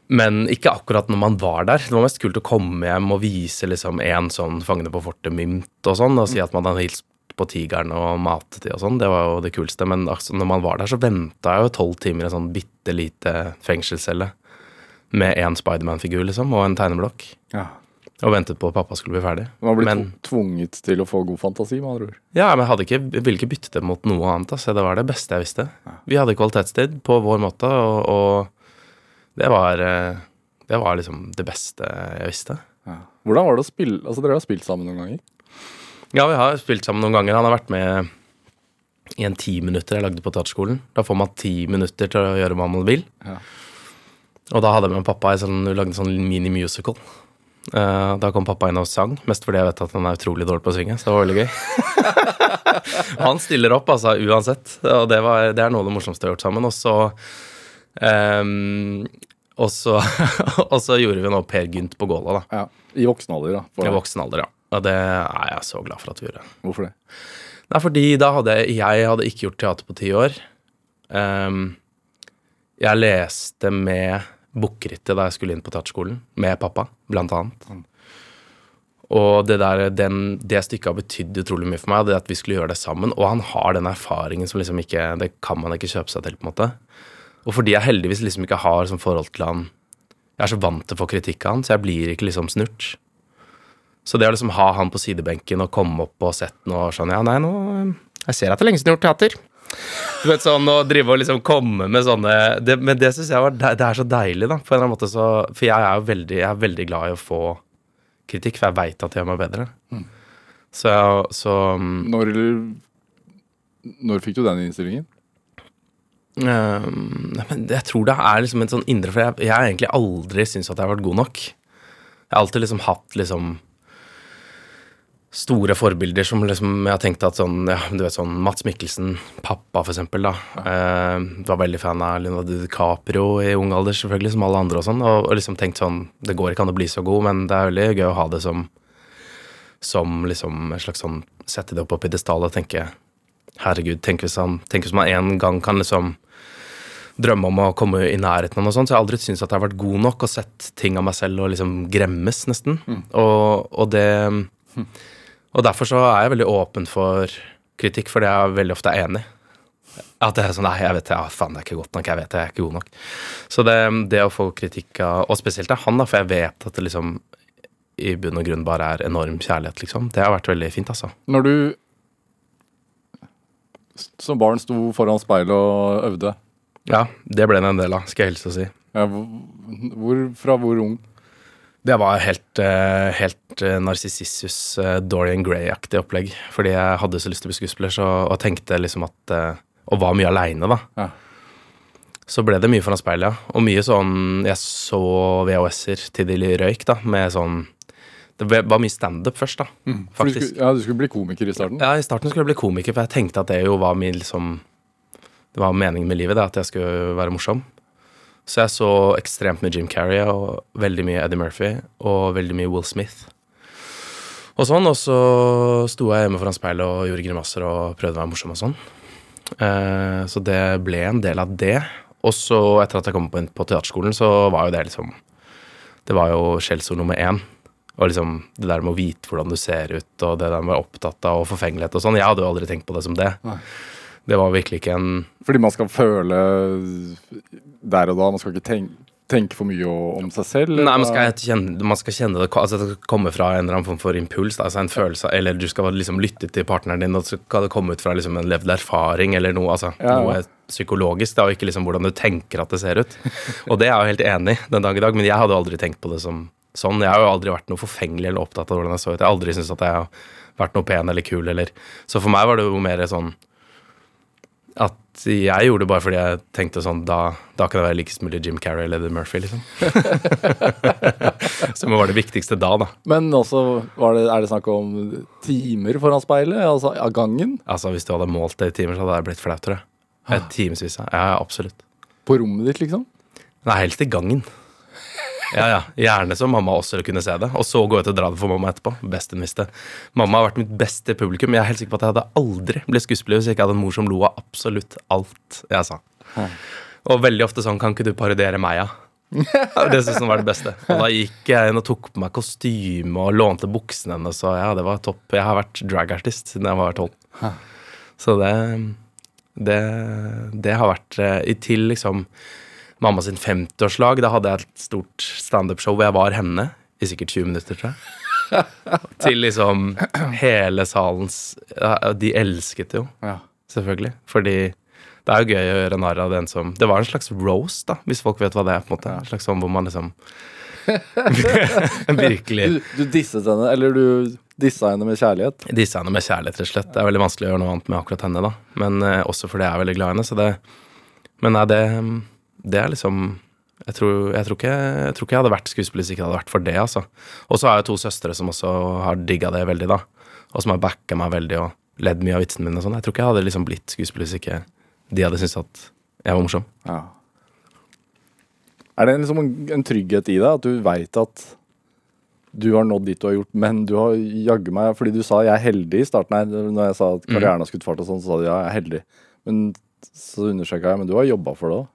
Men ikke akkurat når man var der. Det var mest kult å komme hjem og vise liksom en sånn Fangene på fortet-mynt og sånn, og si at man hadde hilst på tigeren og matet de og sånn. Det var jo det kuleste. Men altså, når man var der, så venta jeg jo tolv timer i en sånn bitte lite fengselscelle med én Spiderman-figur, liksom, og en tegneblokk. Ja. Og ventet på at pappa skulle bli ferdig. Man blir Men, tvunget til å få god fantasi, med andre ord. ja, men jeg ikke, jeg ville ikke bytte det mot noe annet. Altså. Det var det beste jeg visste. Vi hadde kvalitetstid på vår måte, og, og det var eh, Det var liksom det beste jeg visste. Ja. Hvordan var det å spille Altså, dere har spilt sammen noen ganger? Ja, vi har spilt sammen noen ganger. Han har vært med i en ti minutter jeg lagde på teaterskolen. Da får man ti minutter til å gjøre hva man vil. Ja. Og da hadde jeg med pappa i sånn, lagde en sånn mini-musical. Uh, da kom pappa inn og sang, mest fordi jeg vet at han er utrolig dårlig på å synge. Så det var veldig gøy. han stiller opp, altså, uansett. Og det, var, det er noe av det morsomste jeg har gjort sammen. Og så ehm, og så, og så gjorde vi nå Per Gynt på Gåla, da. Ja. I voksen alder, da. For I voksen alder, ja. Og det er jeg så glad for at vi gjorde. Hvorfor det? Nei, fordi da hadde jeg, jeg hadde ikke gjort teater på ti år. Um, jeg leste med Bukkerittet da jeg skulle inn på teaterskolen, med pappa, blant annet. Og det, der, den, det stykket har betydd utrolig mye for meg, det at vi skulle gjøre det sammen. Og han har den erfaringen som liksom ikke Det kan man ikke kjøpe seg til, på en måte. Og fordi jeg heldigvis liksom ikke har sånn forhold til han Jeg er så vant til å få kritikk av han, så jeg blir ikke liksom snurt. Så det å liksom ha han på sidebenken og komme opp og sett noe sånn Ja, nei, nå Jeg ser at det er lenge siden du har gjort teater. Du vet sånn, Å drive og liksom komme med sånne det, Men det syns jeg var Det er så deilig, da. På en eller annen måte så For jeg er jo veldig, jeg er veldig glad i å få kritikk, for jeg veit at det gjør meg bedre. Så, så Når, når fikk du den innstillingen? Ehm, jeg tror det er liksom en sånn indre For jeg, jeg har egentlig aldri syntes at jeg har vært god nok. Jeg har alltid liksom hatt liksom store forbilder som liksom jeg har tenkt at sånn Ja, du vet sånn Mats Mikkelsen, pappa for eksempel, da. Eh, var veldig fan av Leonardo DiCaprio i ung alder, selvfølgelig, som alle andre og sånn. Og, og liksom tenkt sånn Det går ikke an å bli så god, men det er veldig gøy å ha det som som liksom en slags sånn Sette det opp på pidestallet og tenke Herregud, tenk hvis, han, tenk hvis man en gang kan liksom drømme om å komme i nærheten av noe sånt. Så jeg har aldri syntes at jeg har vært god nok og sett ting av meg selv og liksom gremmes, nesten. Og, og det Og derfor så er jeg veldig åpen for kritikk, fordi jeg veldig ofte er enig. At det er sånn Nei, jeg vet det, ja, faen, det er ikke godt nok. Jeg vet det, jeg er ikke god nok. Så det, det å få kritikk av Og spesielt av han, da, for jeg vet at det liksom i bunn og grunn bare er enorm kjærlighet, liksom. Det har vært veldig fint, altså. Når du som barn sto foran speilet og øvde, Ja, det ble det en del av, skal jeg hilse å si. ja, hvor, fra hvor ung? Det var helt, eh, helt eh, Narsissus eh, Dorian Gray-aktig opplegg. Fordi jeg hadde så lyst til å bli skuespiller, så, og tenkte liksom at Og var mye aleine, da. Ja. Så ble det mye foran speilet, ja. Og mye sånn Jeg så VHS-er til de røyk, da, med sånn Det var mye standup først, da. For du skulle, ja, du skulle bli komiker i starten? Ja, I starten skulle jeg bli komiker, for jeg tenkte at det jo var min liksom Det var meningen med livet, det, at jeg skulle være morsom. Så jeg så ekstremt mye Jim Carrey og veldig mye Eddie Murphy og veldig mye Will Smith. Og sånn, og så sto jeg hjemme foran speilet og gjorde grimaser og prøvde å være morsom og sånn. Eh, så det ble en del av det. Og så, etter at jeg kom inn på teaterskolen, så var jo det liksom Det var jo skjellsord nummer én. Og liksom det der med å vite hvordan du ser ut, og det der med å være opptatt av og forfengelighet og sånn. Jeg hadde jo aldri tenkt på det som det. Nei. Det var virkelig ikke en Fordi man skal føle der og da, man skal ikke tenke, tenke for mye om seg selv? Nei, man skal, kjenne, man skal kjenne det altså Det skal komme fra en eller annen form for impuls. Altså en følelse, Eller du skal liksom lytte til partneren din, og så skal det komme ut fra liksom en levd erfaring eller noe, altså, Ja, noe psykologisk. da, Og ikke liksom hvordan du tenker at det ser ut. Og det er jeg jo helt enig i den dag i dag, men jeg hadde aldri tenkt på det som sånn. Jeg har jo aldri vært noe forfengelig eller opptatt av hvordan jeg så ut. Jeg har aldri syntes at jeg har vært noe pen eller kul eller Så for meg var det jo mer sånn jeg gjorde det bare fordi jeg tenkte sånn Da, da kan jeg være likest mulig Jim Carrey eller Eddie Murphy, liksom. Som var det viktigste da, da. Men også, var det, er det snakk om timer foran speilet? Altså av gangen? Altså, Hvis du hadde målt det i timer, så hadde jeg blitt flau, tror jeg. Et Timevis, ja. ja. Absolutt. På rommet ditt, liksom? Nei, helst i gangen. Ja, ja. Gjerne så mamma også kunne se det. Og så gå ut og dra det for mamma etterpå. Best hun visste. Mamma har vært mitt beste publikum. Jeg er helt sikker på at jeg hadde aldri blitt skuespiller hvis jeg ikke hadde en mor som lo av absolutt alt jeg sa. Og veldig ofte sånn Kan ikke du parodiere meg, ja? Det syntes hun var det beste. Og da gikk jeg inn og tok på meg kostyme og lånte buksene hennes. Og ja, det var topp. Jeg har vært dragartist siden jeg var tolv. Så det, det Det har vært eh, i til liksom mamma sin 50-årslag. Da hadde jeg et stort standup-show hvor jeg var henne i sikkert 20 minutter, tror jeg. Til liksom hele salens De elsket det jo, Ja. selvfølgelig. Fordi det er jo gøy å gjøre narr av den som Det var en slags roast, da, hvis folk vet hva det er. på en måte En slags sånn hvor man liksom Virkelig Du, du disset henne, eller du dissa henne med kjærlighet. Dissa henne med kjærlighet, rett og slett. Det er veldig vanskelig å gjøre noe annet med akkurat henne, da. Men uh, også fordi jeg er veldig glad i henne. Så det Men nei, det, det er liksom jeg tror, jeg, tror ikke, jeg tror ikke jeg hadde vært skuespiller hvis ikke det hadde vært for det, altså. Og så har jeg to søstre som også har digga det veldig, da. Og som har backa meg veldig og ledd mye av vitsene mine og sånn. Jeg tror ikke jeg hadde liksom blitt skuespiller hvis ikke de hadde syntes at jeg var morsom. Ja. Er det liksom en, en trygghet i deg, at du veit at du har nådd dit du har gjort, men du har jaggu meg Fordi du sa 'jeg er heldig' i starten her, når jeg sa at karrieren har skutt fart og sånn, så sa du 'ja, jeg er heldig'. Men så understreka jeg, men du har jobba for det òg.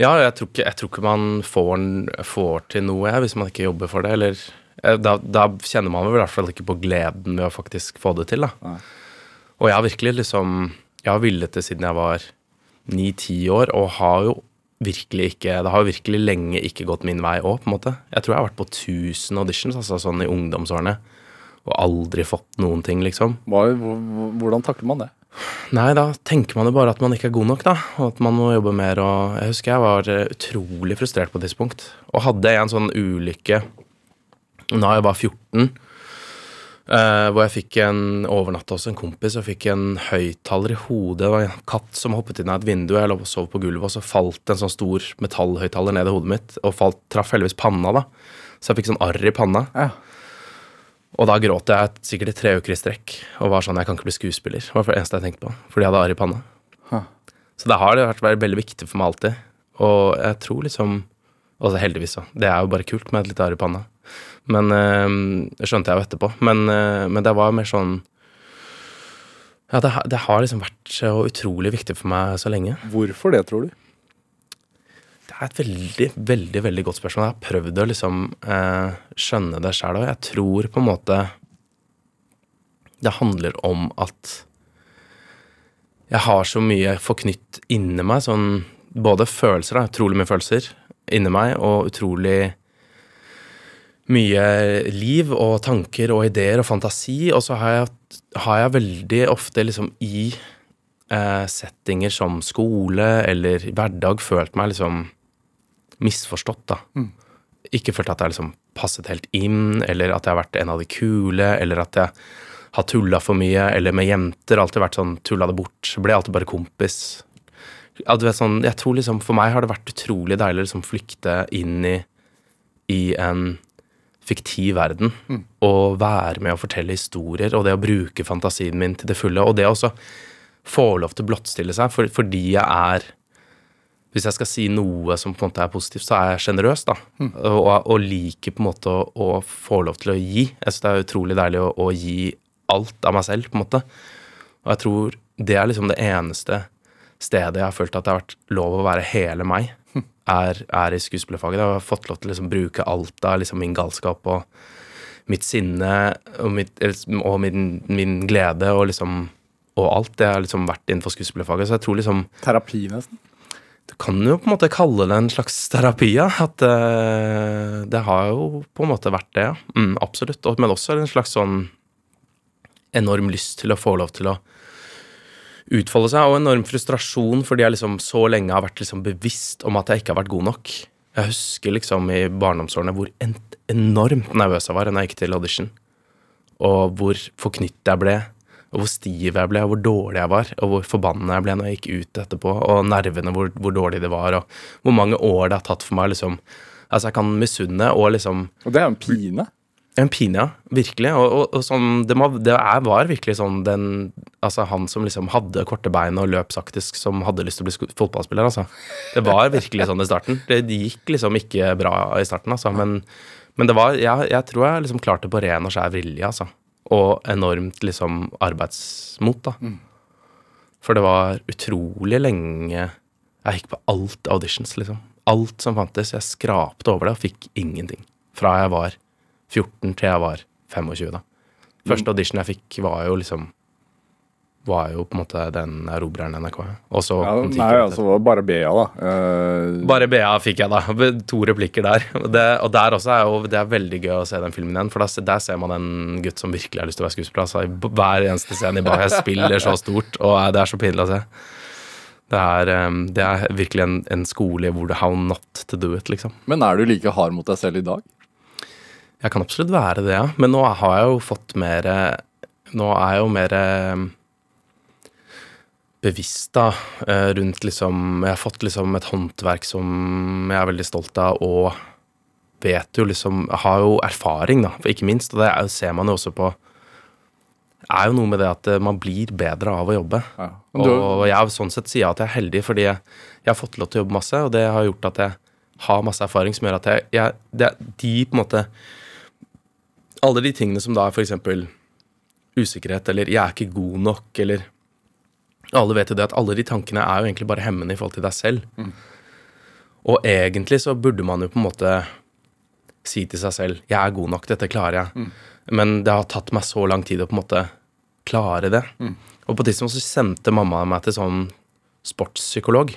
Ja, jeg tror ikke, jeg tror ikke man får, får til noe hvis man ikke jobber for det. Eller eh, da, da kjenner man vel i hvert fall ikke på gleden ved å faktisk få det til. da. Og jeg har virkelig liksom Jeg har villet det siden jeg var ni-ti år, og har jo virkelig ikke Det har jo virkelig lenge ikke gått min vei òg, på en måte. Jeg tror jeg har vært på 1000 auditions, altså sånn i ungdomsårene, og aldri fått noen ting, liksom. Hvordan takler man det? Nei, da tenker man jo bare at man ikke er god nok, da. Og at man må jobbe mer. Og jeg husker jeg var eh, utrolig frustrert på et tidspunkt. Og hadde en sånn ulykke da jeg var 14, eh, hvor jeg fikk en overnatta hos en kompis og fikk en høyttaler i hodet. Det var en katt som hoppet inn av et vindu. Jeg lå og sov på gulvet, og så falt en sånn stor metallhøyttaler ned i hodet mitt. Og falt, traff heldigvis panna, da. Så jeg fikk sånn arr i panna. Ja. Og da gråt jeg sikkert i tre uker i strekk og var sånn Jeg kan ikke bli skuespiller. Det var det eneste jeg tenkte på. Fordi jeg hadde arr i panna. Huh. Så det har vært veldig viktig for meg alltid. Og jeg tror liksom Altså heldigvis, så. Det er jo bare kult med et lite arr i panna. Men eh, Det skjønte jeg jo etterpå. Men, øh, men det var mer sånn Ja, det, har- det har liksom vært så utrolig viktig for meg så lenge. Hvorfor det, tror du? Det er et veldig, veldig veldig godt spørsmål. Jeg har prøvd å liksom eh, skjønne det sjøl, og jeg tror på en måte det handler om at jeg har så mye forknytt inni meg, sånn både følelser, da, utrolig mye følelser inni meg, og utrolig mye liv og tanker og ideer og fantasi, og så har jeg, har jeg veldig ofte liksom i eh, settinger som skole eller hverdag følt meg liksom misforstått, da. Ikke følt at jeg liksom passet helt inn, eller at jeg har vært en av de kule, eller at jeg har tulla for mye, eller med jenter. Alltid vært sånn tulla det bort. Ble alltid bare kompis. Ja, du vet sånn, jeg tror liksom, For meg har det vært utrolig deilig å liksom flykte inn i, i en fiktiv verden. Og være med å fortelle historier, og det å bruke fantasien min til det fulle. Og det også få lov til å blottstille seg, for, fordi jeg er hvis jeg skal si noe som på en måte er positivt, så er jeg sjenerøs, da. Og, og liker på en måte å, å få lov til å gi. Jeg synes det er utrolig deilig å, å gi alt av meg selv, på en måte. Og jeg tror det er liksom det eneste stedet jeg har følt at det har vært lov å være hele meg, er, er i skuespillerfaget. Jeg har fått lov til å liksom bruke alt av liksom min galskap og mitt sinne og, mitt, og min, min glede og liksom og alt. Det har liksom vært innenfor skuespillerfaget. Så jeg tror liksom Terapi, nesten. du kan jo på en måte kalle det en slags terapi, ja. At uh, det har jo på en måte vært det, ja. Mm, absolutt. Og, men også en slags sånn enorm lyst til å få lov til å utfolde seg, og enorm frustrasjon fordi jeg liksom så lenge har vært liksom bevisst om at jeg ikke har vært god nok. Jeg husker liksom i barndomsårene hvor enormt nervøs jeg var da jeg gikk til audition. Og hvor forknytt jeg ble, og hvor stiv jeg ble, og hvor dårlig jeg var, og hvor forbanna jeg ble når jeg gikk ut etterpå, og nervene, hvor, hvor dårlig det var, og hvor mange år det har tatt for meg, liksom. Altså, jeg kan misunne og liksom Og det er jo en pine. En pine, ja. Virkelig. Og, og, og sånn, det, må, det er, var virkelig sånn den Altså, han som liksom hadde korte bein og løp saktisk, som hadde lyst til å bli fotballspiller, altså. Det var virkelig sånn i starten. Det, det gikk liksom ikke bra i starten, altså. Men, men det var jeg, jeg tror jeg liksom klarte på ren og skjær vilje, altså. Og enormt liksom arbeidsmot, da. For det var utrolig lenge Jeg gikk på alt auditions, liksom. alt som fantes. Jeg skrapte over det og fikk ingenting. Fra jeg var 14 til jeg var 25, da. Første audition jeg fikk, var jo liksom Var jo på en måte den erobreren NRK. Og så Ja, nei, altså, var bare BA, da. Uh... bare BA fikk jeg, da. To replikker der. Det, og der også er jo Det er veldig gøy å se den filmen igjen, for der, der ser man en gutt som virkelig har lyst til å være skuespiller. Altså, hver eneste scene i. Jeg spiller så stort, og det er så pinlig å se. Det er, eh, det er virkelig en, en skole hvor det how not to do it, liksom. Men er du like hard mot deg selv i dag? Jeg kan absolutt være det, ja. Men nå har jeg jo fått mer Nå er jeg jo mer eh, bevisst da, eh, rundt liksom Jeg har fått liksom et håndverk som jeg er veldig stolt av, og vet jo liksom Har jo erfaring, da, ikke minst. Og det er, ser man jo også på er jo noe med det at eh, man blir bedre av å jobbe. Ja. Du, Og jeg sånn sett sier at jeg er heldig, fordi jeg, jeg har fått lov til å jobbe masse, og det har gjort at jeg har masse erfaring som gjør at jeg, jeg det, De på en måte Alle de tingene som da er f.eks. usikkerhet, eller 'jeg er ikke god nok', eller Alle vet jo det at alle de tankene er jo egentlig bare hemmende i forhold til deg selv. Og egentlig så burde man jo på en måte si til seg selv 'jeg er god nok, dette klarer jeg'. Men det har tatt meg så lang tid å på en måte klare det. Og på tidspunkt så sendte mamma meg til sånn sportspsykolog.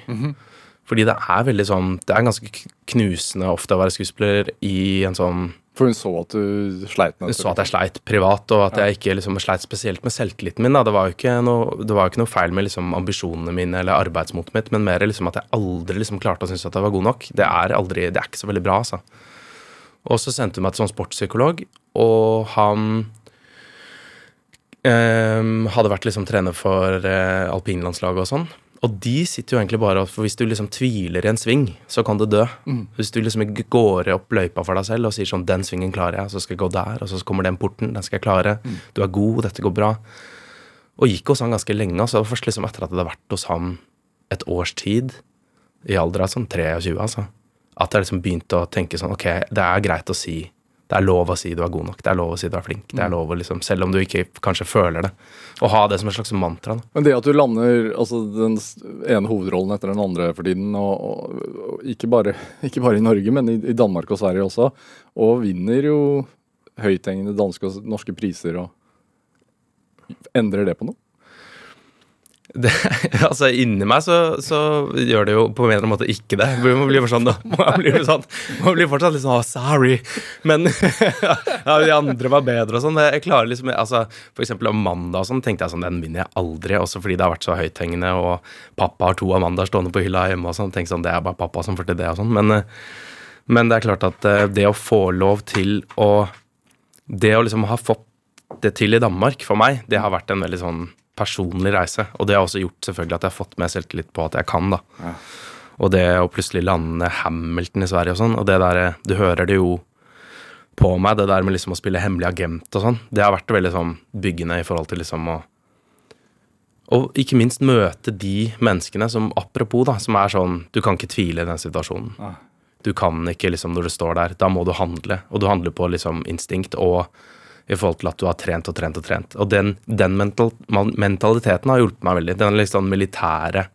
Fordi det er veldig sånn Det er ganske knusende ofte å være skuespiller i en sånn for hun så at du sleit med det? Hun så at jeg sleit privat, og at jeg ikke liksom sleit spesielt med selvtilliten min. Da. Det var jo ikke noe, det var ikke noe feil med liksom ambisjonene mine eller arbeidsmotet mitt, men mer liksom at jeg aldri liksom klarte å synes at jeg var god nok. Det er aldri, det er ikke så veldig bra, altså. Og så sendte hun meg til sånn sportspsykolog, og han ehm, hadde vært liksom trener for eh, alpinlandslaget og sånn. Og de sitter jo egentlig bare For hvis du liksom tviler i en sving, så kan du dø. Hvis du liksom går opp løypa for deg selv og sier sånn 'Den svingen klarer jeg', så skal jeg gå der, og så kommer den porten, den skal jeg klare. Du er god, dette går bra. Og gikk hos han ganske lenge. Altså. Det først liksom etter at jeg hadde vært hos han et års tid, i alder av sånn 23, altså, at jeg liksom begynte å tenke sånn Ok, det er greit å si Det er lov å si du er god nok. Det er lov å si du er flink. Det er lov å liksom, Selv om du ikke kanskje føler det. Å ha det som et slags mantra. Da. Men det at du lander altså, den ene hovedrollen etter den andre for tiden, og, og, og ikke, bare, ikke bare i Norge, men i, i Danmark og Sverige også, og vinner jo høythengende danske og norske priser og Endrer det på noe? Det, altså Inni meg så, så gjør det jo på en eller annen måte ikke det. Sånn, man blir, sånn, man blir fortsatt litt sånn oh, sorry. Men ja, de andre var bedre og sånn. Jeg klarer liksom altså, For eksempel Amanda og sånn tenkte jeg sånn Den vinner jeg aldri. Også fordi det har vært så høythengende, og pappa har to Amandaer stående på hylla hjemme og sånn. Tenkte sånn, Det er bare pappa som får til det og sånn. Men, eh, men det er klart at eh, det å få lov til å Det å liksom ha fått det til i Danmark for meg, det har vært en veldig sånn personlig reise. Og det har også gjort selvfølgelig at jeg har fått mer selvtillit på at jeg kan, da. Og det å plutselig lande Hamilton i Sverige og sånn, og det der Du hører det jo på meg, det der med liksom å spille hemmelig agent og sånn. Det har vært veldig sånn byggende i forhold til liksom å Og ikke minst møte de menneskene som apropos, da, som er sånn Du kan ikke tvile i den situasjonen. Du kan ikke liksom når du står der. Da må du handle. Og du handler på liksom instinkt og i forhold til at du har trent og trent og trent. Og den, den mental, mentaliteten har hjulpet meg veldig. Den sånn militære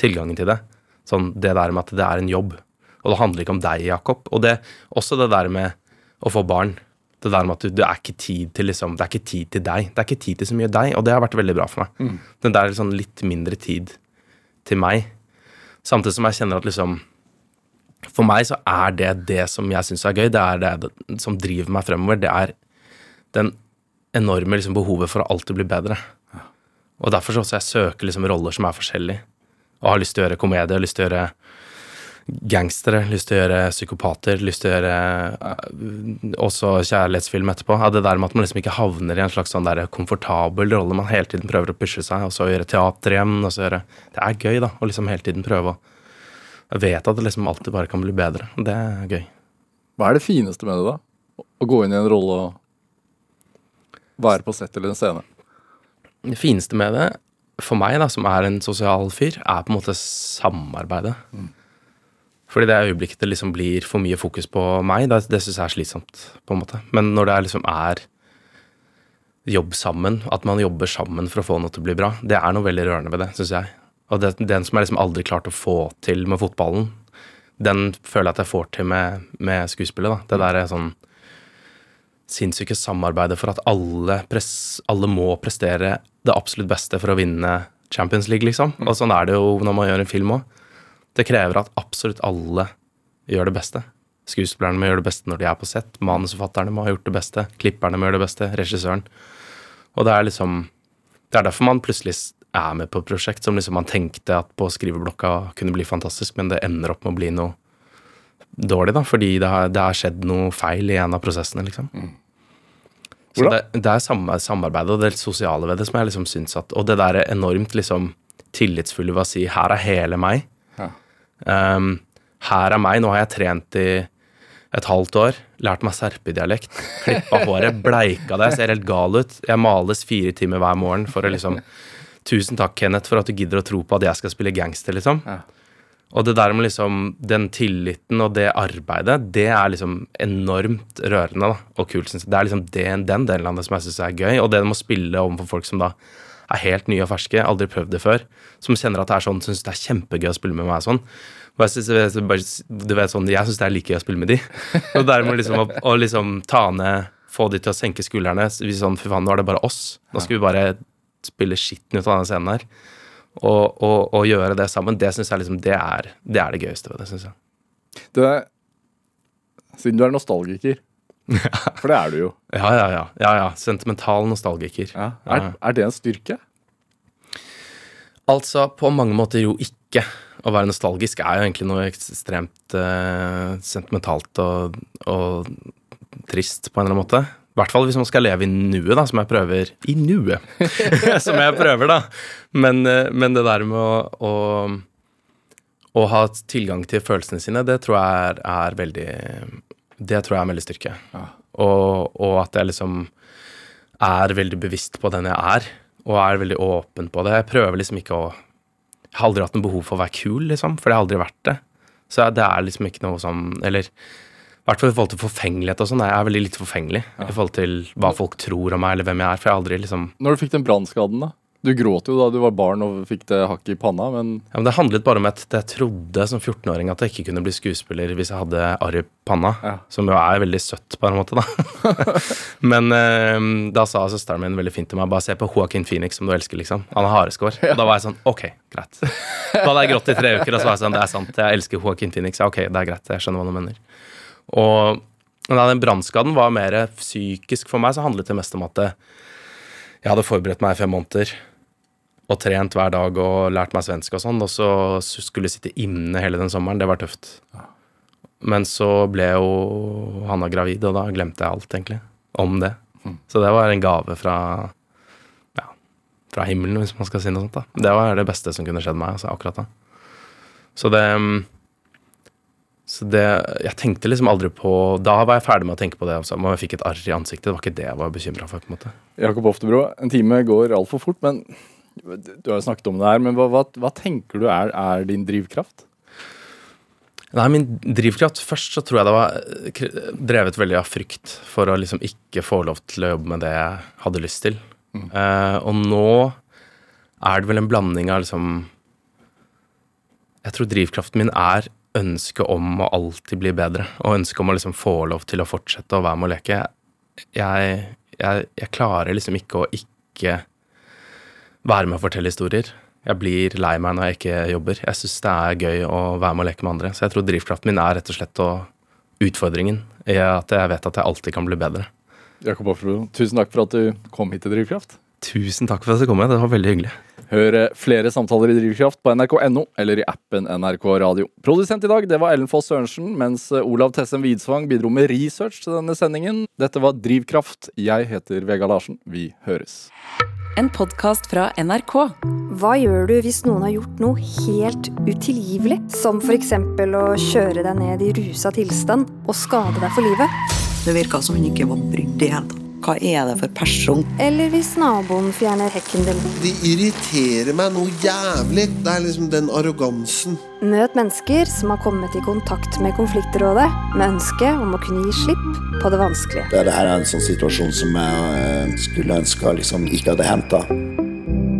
tilgangen til det. Sånn det der med at det er en jobb. Og det handler ikke om deg, Jakob. Og det, også det der med å få barn. Det der med at du, det er ikke tid til liksom, det er ikke tid til deg. Det er ikke tid til så mye deg, og det har vært veldig bra for meg. Den der liksom, litt mindre tid til meg. Samtidig som jeg kjenner at liksom For meg så er det det som jeg syns er gøy. Det er det, som driver meg fremover. Det er den enorme liksom, behovet for å alltid bli bedre. Og derfor så også jeg søker liksom roller som er forskjellige. Og har lyst til å gjøre komedie, lyst til å gjøre gangstere, lyst til å gjøre psykopater, lyst til å gjøre øh, også kjærlighetsfilm etterpå. Ja, det der med at man liksom ikke havner i en slags sånn der komfortabel rolle. Man hele tiden prøver å pushe seg, og så gjøre teater igjen. og så gjøre... Det er gøy, da, å liksom hele tiden prøve å Jeg vet at det liksom alltid bare kan bli bedre. og Det er gøy. Hva er det fineste med det, da? Å gå inn i en rolle og være på sett eller en scene? Det fineste med det, for meg da, som er en sosial fyr, er på en måte samarbeidet. Fordi det øyeblikket det liksom blir for mye fokus på meg, det, det syns jeg er slitsomt. på en måte. Men når det er liksom er jobb sammen, at man jobber sammen for å få noe til å bli bra, det er noe veldig rørende ved det, syns jeg. Og det, den som jeg liksom aldri klarte å få til med fotballen, Den føler jeg at jeg får til med, med skuespillet. da. Det der er sånn sinnssyke samarbeidet for at alle, press, alle må prestere det absolutt beste for å vinne Champions League, liksom. Og sånn er det jo når man gjør en film òg. Det krever at absolutt alle gjør det beste. Skuespillerne må gjøre det beste når de er på sett. Manusforfatterne må ha gjort det beste. Klipperne må gjøre det beste. Regissøren. Og det er liksom Det er derfor man plutselig er med på et prosjekt som liksom man tenkte at på skriveblokka kunne bli fantastisk, men det ender opp med å bli noe dårlig, da, fordi det har, det har skjedd noe feil i en av prosessene, liksom. Så det, det er samme, samarbeidet og det sosiale ved det som jeg liksom syns at Og det der enormt liksom tillitsfulle ved å si 'her er hele meg'. Ja. Um, her er meg. Nå har jeg trent i et halvt år. Lært meg serpedialekt. Klippa håret, bleika det. Ser helt gal ut. Jeg males fire timer hver morgen for å liksom Tusen takk, Kenneth, for at du gidder å tro på at jeg skal spille gangster, liksom. Ja. Og det der med liksom den tilliten og det arbeidet, det er liksom enormt rørende da, og kult. Synes jeg. Det er liksom det, den delen av det som jeg syns er gøy. Og det med å spille overfor folk som da er helt nye og ferske, aldri prøvd det før, som kjenner at det er sånn, syns det er kjempegøy å spille med meg sånn. Jeg bare- du vet sånn, jeg syns det er like gøy å spille med de. Og dermed liksom å, å liksom ta ned, få de til å senke skuldrene. Sånn, fy faen, nå er det bare oss. Nå skal vi bare spille skitten ut av denne scenen her. Og, og, og gjøre det sammen. Det syns jeg liksom, det er det, er det gøyeste ved det, syns jeg. Du er, siden du er nostalgiker, for det er du jo. Ja, ja, ja. ja, ja. Sentimental nostalgiker. Ja. Er, er det en styrke? Altså, på mange måter jo ikke. Å være nostalgisk er jo egentlig noe ekstremt eh, sentimentalt og, og trist, på en eller annen måte. I hvert fall hvis man skal leve i nuet, da, som jeg prøver I nuet! som jeg prøver, da. Men, eh, men det der med å, å, å ha tilgang til følelsene sine, det tror jeg er, er veldig Det tror jeg er en veldig styrke. Og, og at jeg liksom er veldig bevisst på den jeg er, og er veldig åpen på det. Jeg prøver liksom ikke å Jeg har aldri hatt noe behov for å være kul, liksom, for det har aldri vært det. Så det er liksom ikke noe sånn Eller i hvert fall i forhold til forfengelighet og sånn. Jeg er veldig litt forfengelig i forhold til hva folk tror om meg, eller hvem jeg er. For jeg har aldri liksom Når du fikk den brannskaden, da? Du gråt jo da du var barn og fikk det hakket i panna, men Ja, men Det handlet bare om at jeg trodde som 14-åring at jeg ikke kunne bli skuespiller hvis jeg hadde arr i panna. Ja. Som jo er veldig søtt på en måte, da. men eh, da sa søsteren min veldig fint til meg bare se på Joaquin Phoenix som du elsker, liksom. Han har hareskår. Og da var jeg sånn ok, greit. Da hadde jeg grått i tre uker, og så var jeg sånn det er sant, jeg elsker Joaquin Phoenix. Ja, ok, det er greit, jeg skjønner hva du mener. Og da den brannskaden var mer psykisk for meg, så handlet det mest om at eh, jeg hadde forberedt meg i fem måneder og trent hver dag og lært meg svensk og sånn, og så skulle jeg sitte inne hele den sommeren. Det var tøft. Men så ble jo Hanna gravid, og da glemte jeg alt, egentlig, om det. Så det var en gave fra ja, fra himmelen, hvis man skal si noe sånt. da. Det var det beste som kunne skjedd meg altså, akkurat da. Så det så det, Jeg tenkte liksom aldri på Da var jeg ferdig med å tenke på det. Altså, jeg fikk et arr i ansiktet. Det var ikke det jeg var bekymra for. på en måte. Jakob Oftebro, en time går altfor fort, men du har jo snakket om det her, men hva, hva, hva tenker du er, er din drivkraft? Nei, min drivkraft Først så tror jeg det var eh, drevet veldig av frykt for å liksom ikke få lov til å jobbe med det jeg hadde lyst til. Eh, og nå er det vel en blanding av liksom Jeg tror drivkraften min er ønsket om å alltid bli bedre, og ønsket om å liksom få lov til å fortsette å være med å leke. Jeg, jeg, jeg klarer liksom ikke å ikke være med å fortelle historier. Jeg blir lei meg når jeg ikke jobber. Jeg syns det er gøy å være med å leke med andre. Så jeg tror drivkraften min er rett og slett å utfordringen i at jeg vet at jeg alltid kan bli bedre. Jakob Oftebro, tusen takk for at du kom hit til Drivkraft. Tusen takk for at du kom. Det var veldig hyggelig. Hør flere samtaler i Drivkraft på nrk.no eller i appen NRK Radio. Produsent i dag det var Ellen Foss Sørensen, mens eh, Olav Tessem Widsvang bidro med research til denne sendingen. Dette var Drivkraft. Jeg heter Vegard Larsen. Vi høres. En podkast fra NRK. Hva gjør du hvis noen har gjort noe helt utilgivelig? Som f.eks. å kjøre deg ned i rusa tilstand og skade deg for livet? Det virka som hun ikke var brydd i hele tatt. Hva er det for person? Eller hvis naboen fjerner hekken din? De irriterer meg noe jævlig. Det er liksom den arrogansen. Møt mennesker som har kommet i kontakt med Konfliktrådet med ønske om å kunne gi slipp på det vanskelige. Det, det her er en sånn situasjon som jeg eh, skulle ønske liksom ikke hadde hendt.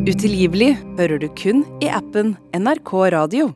Utilgivelig hører du kun i appen NRK Radio.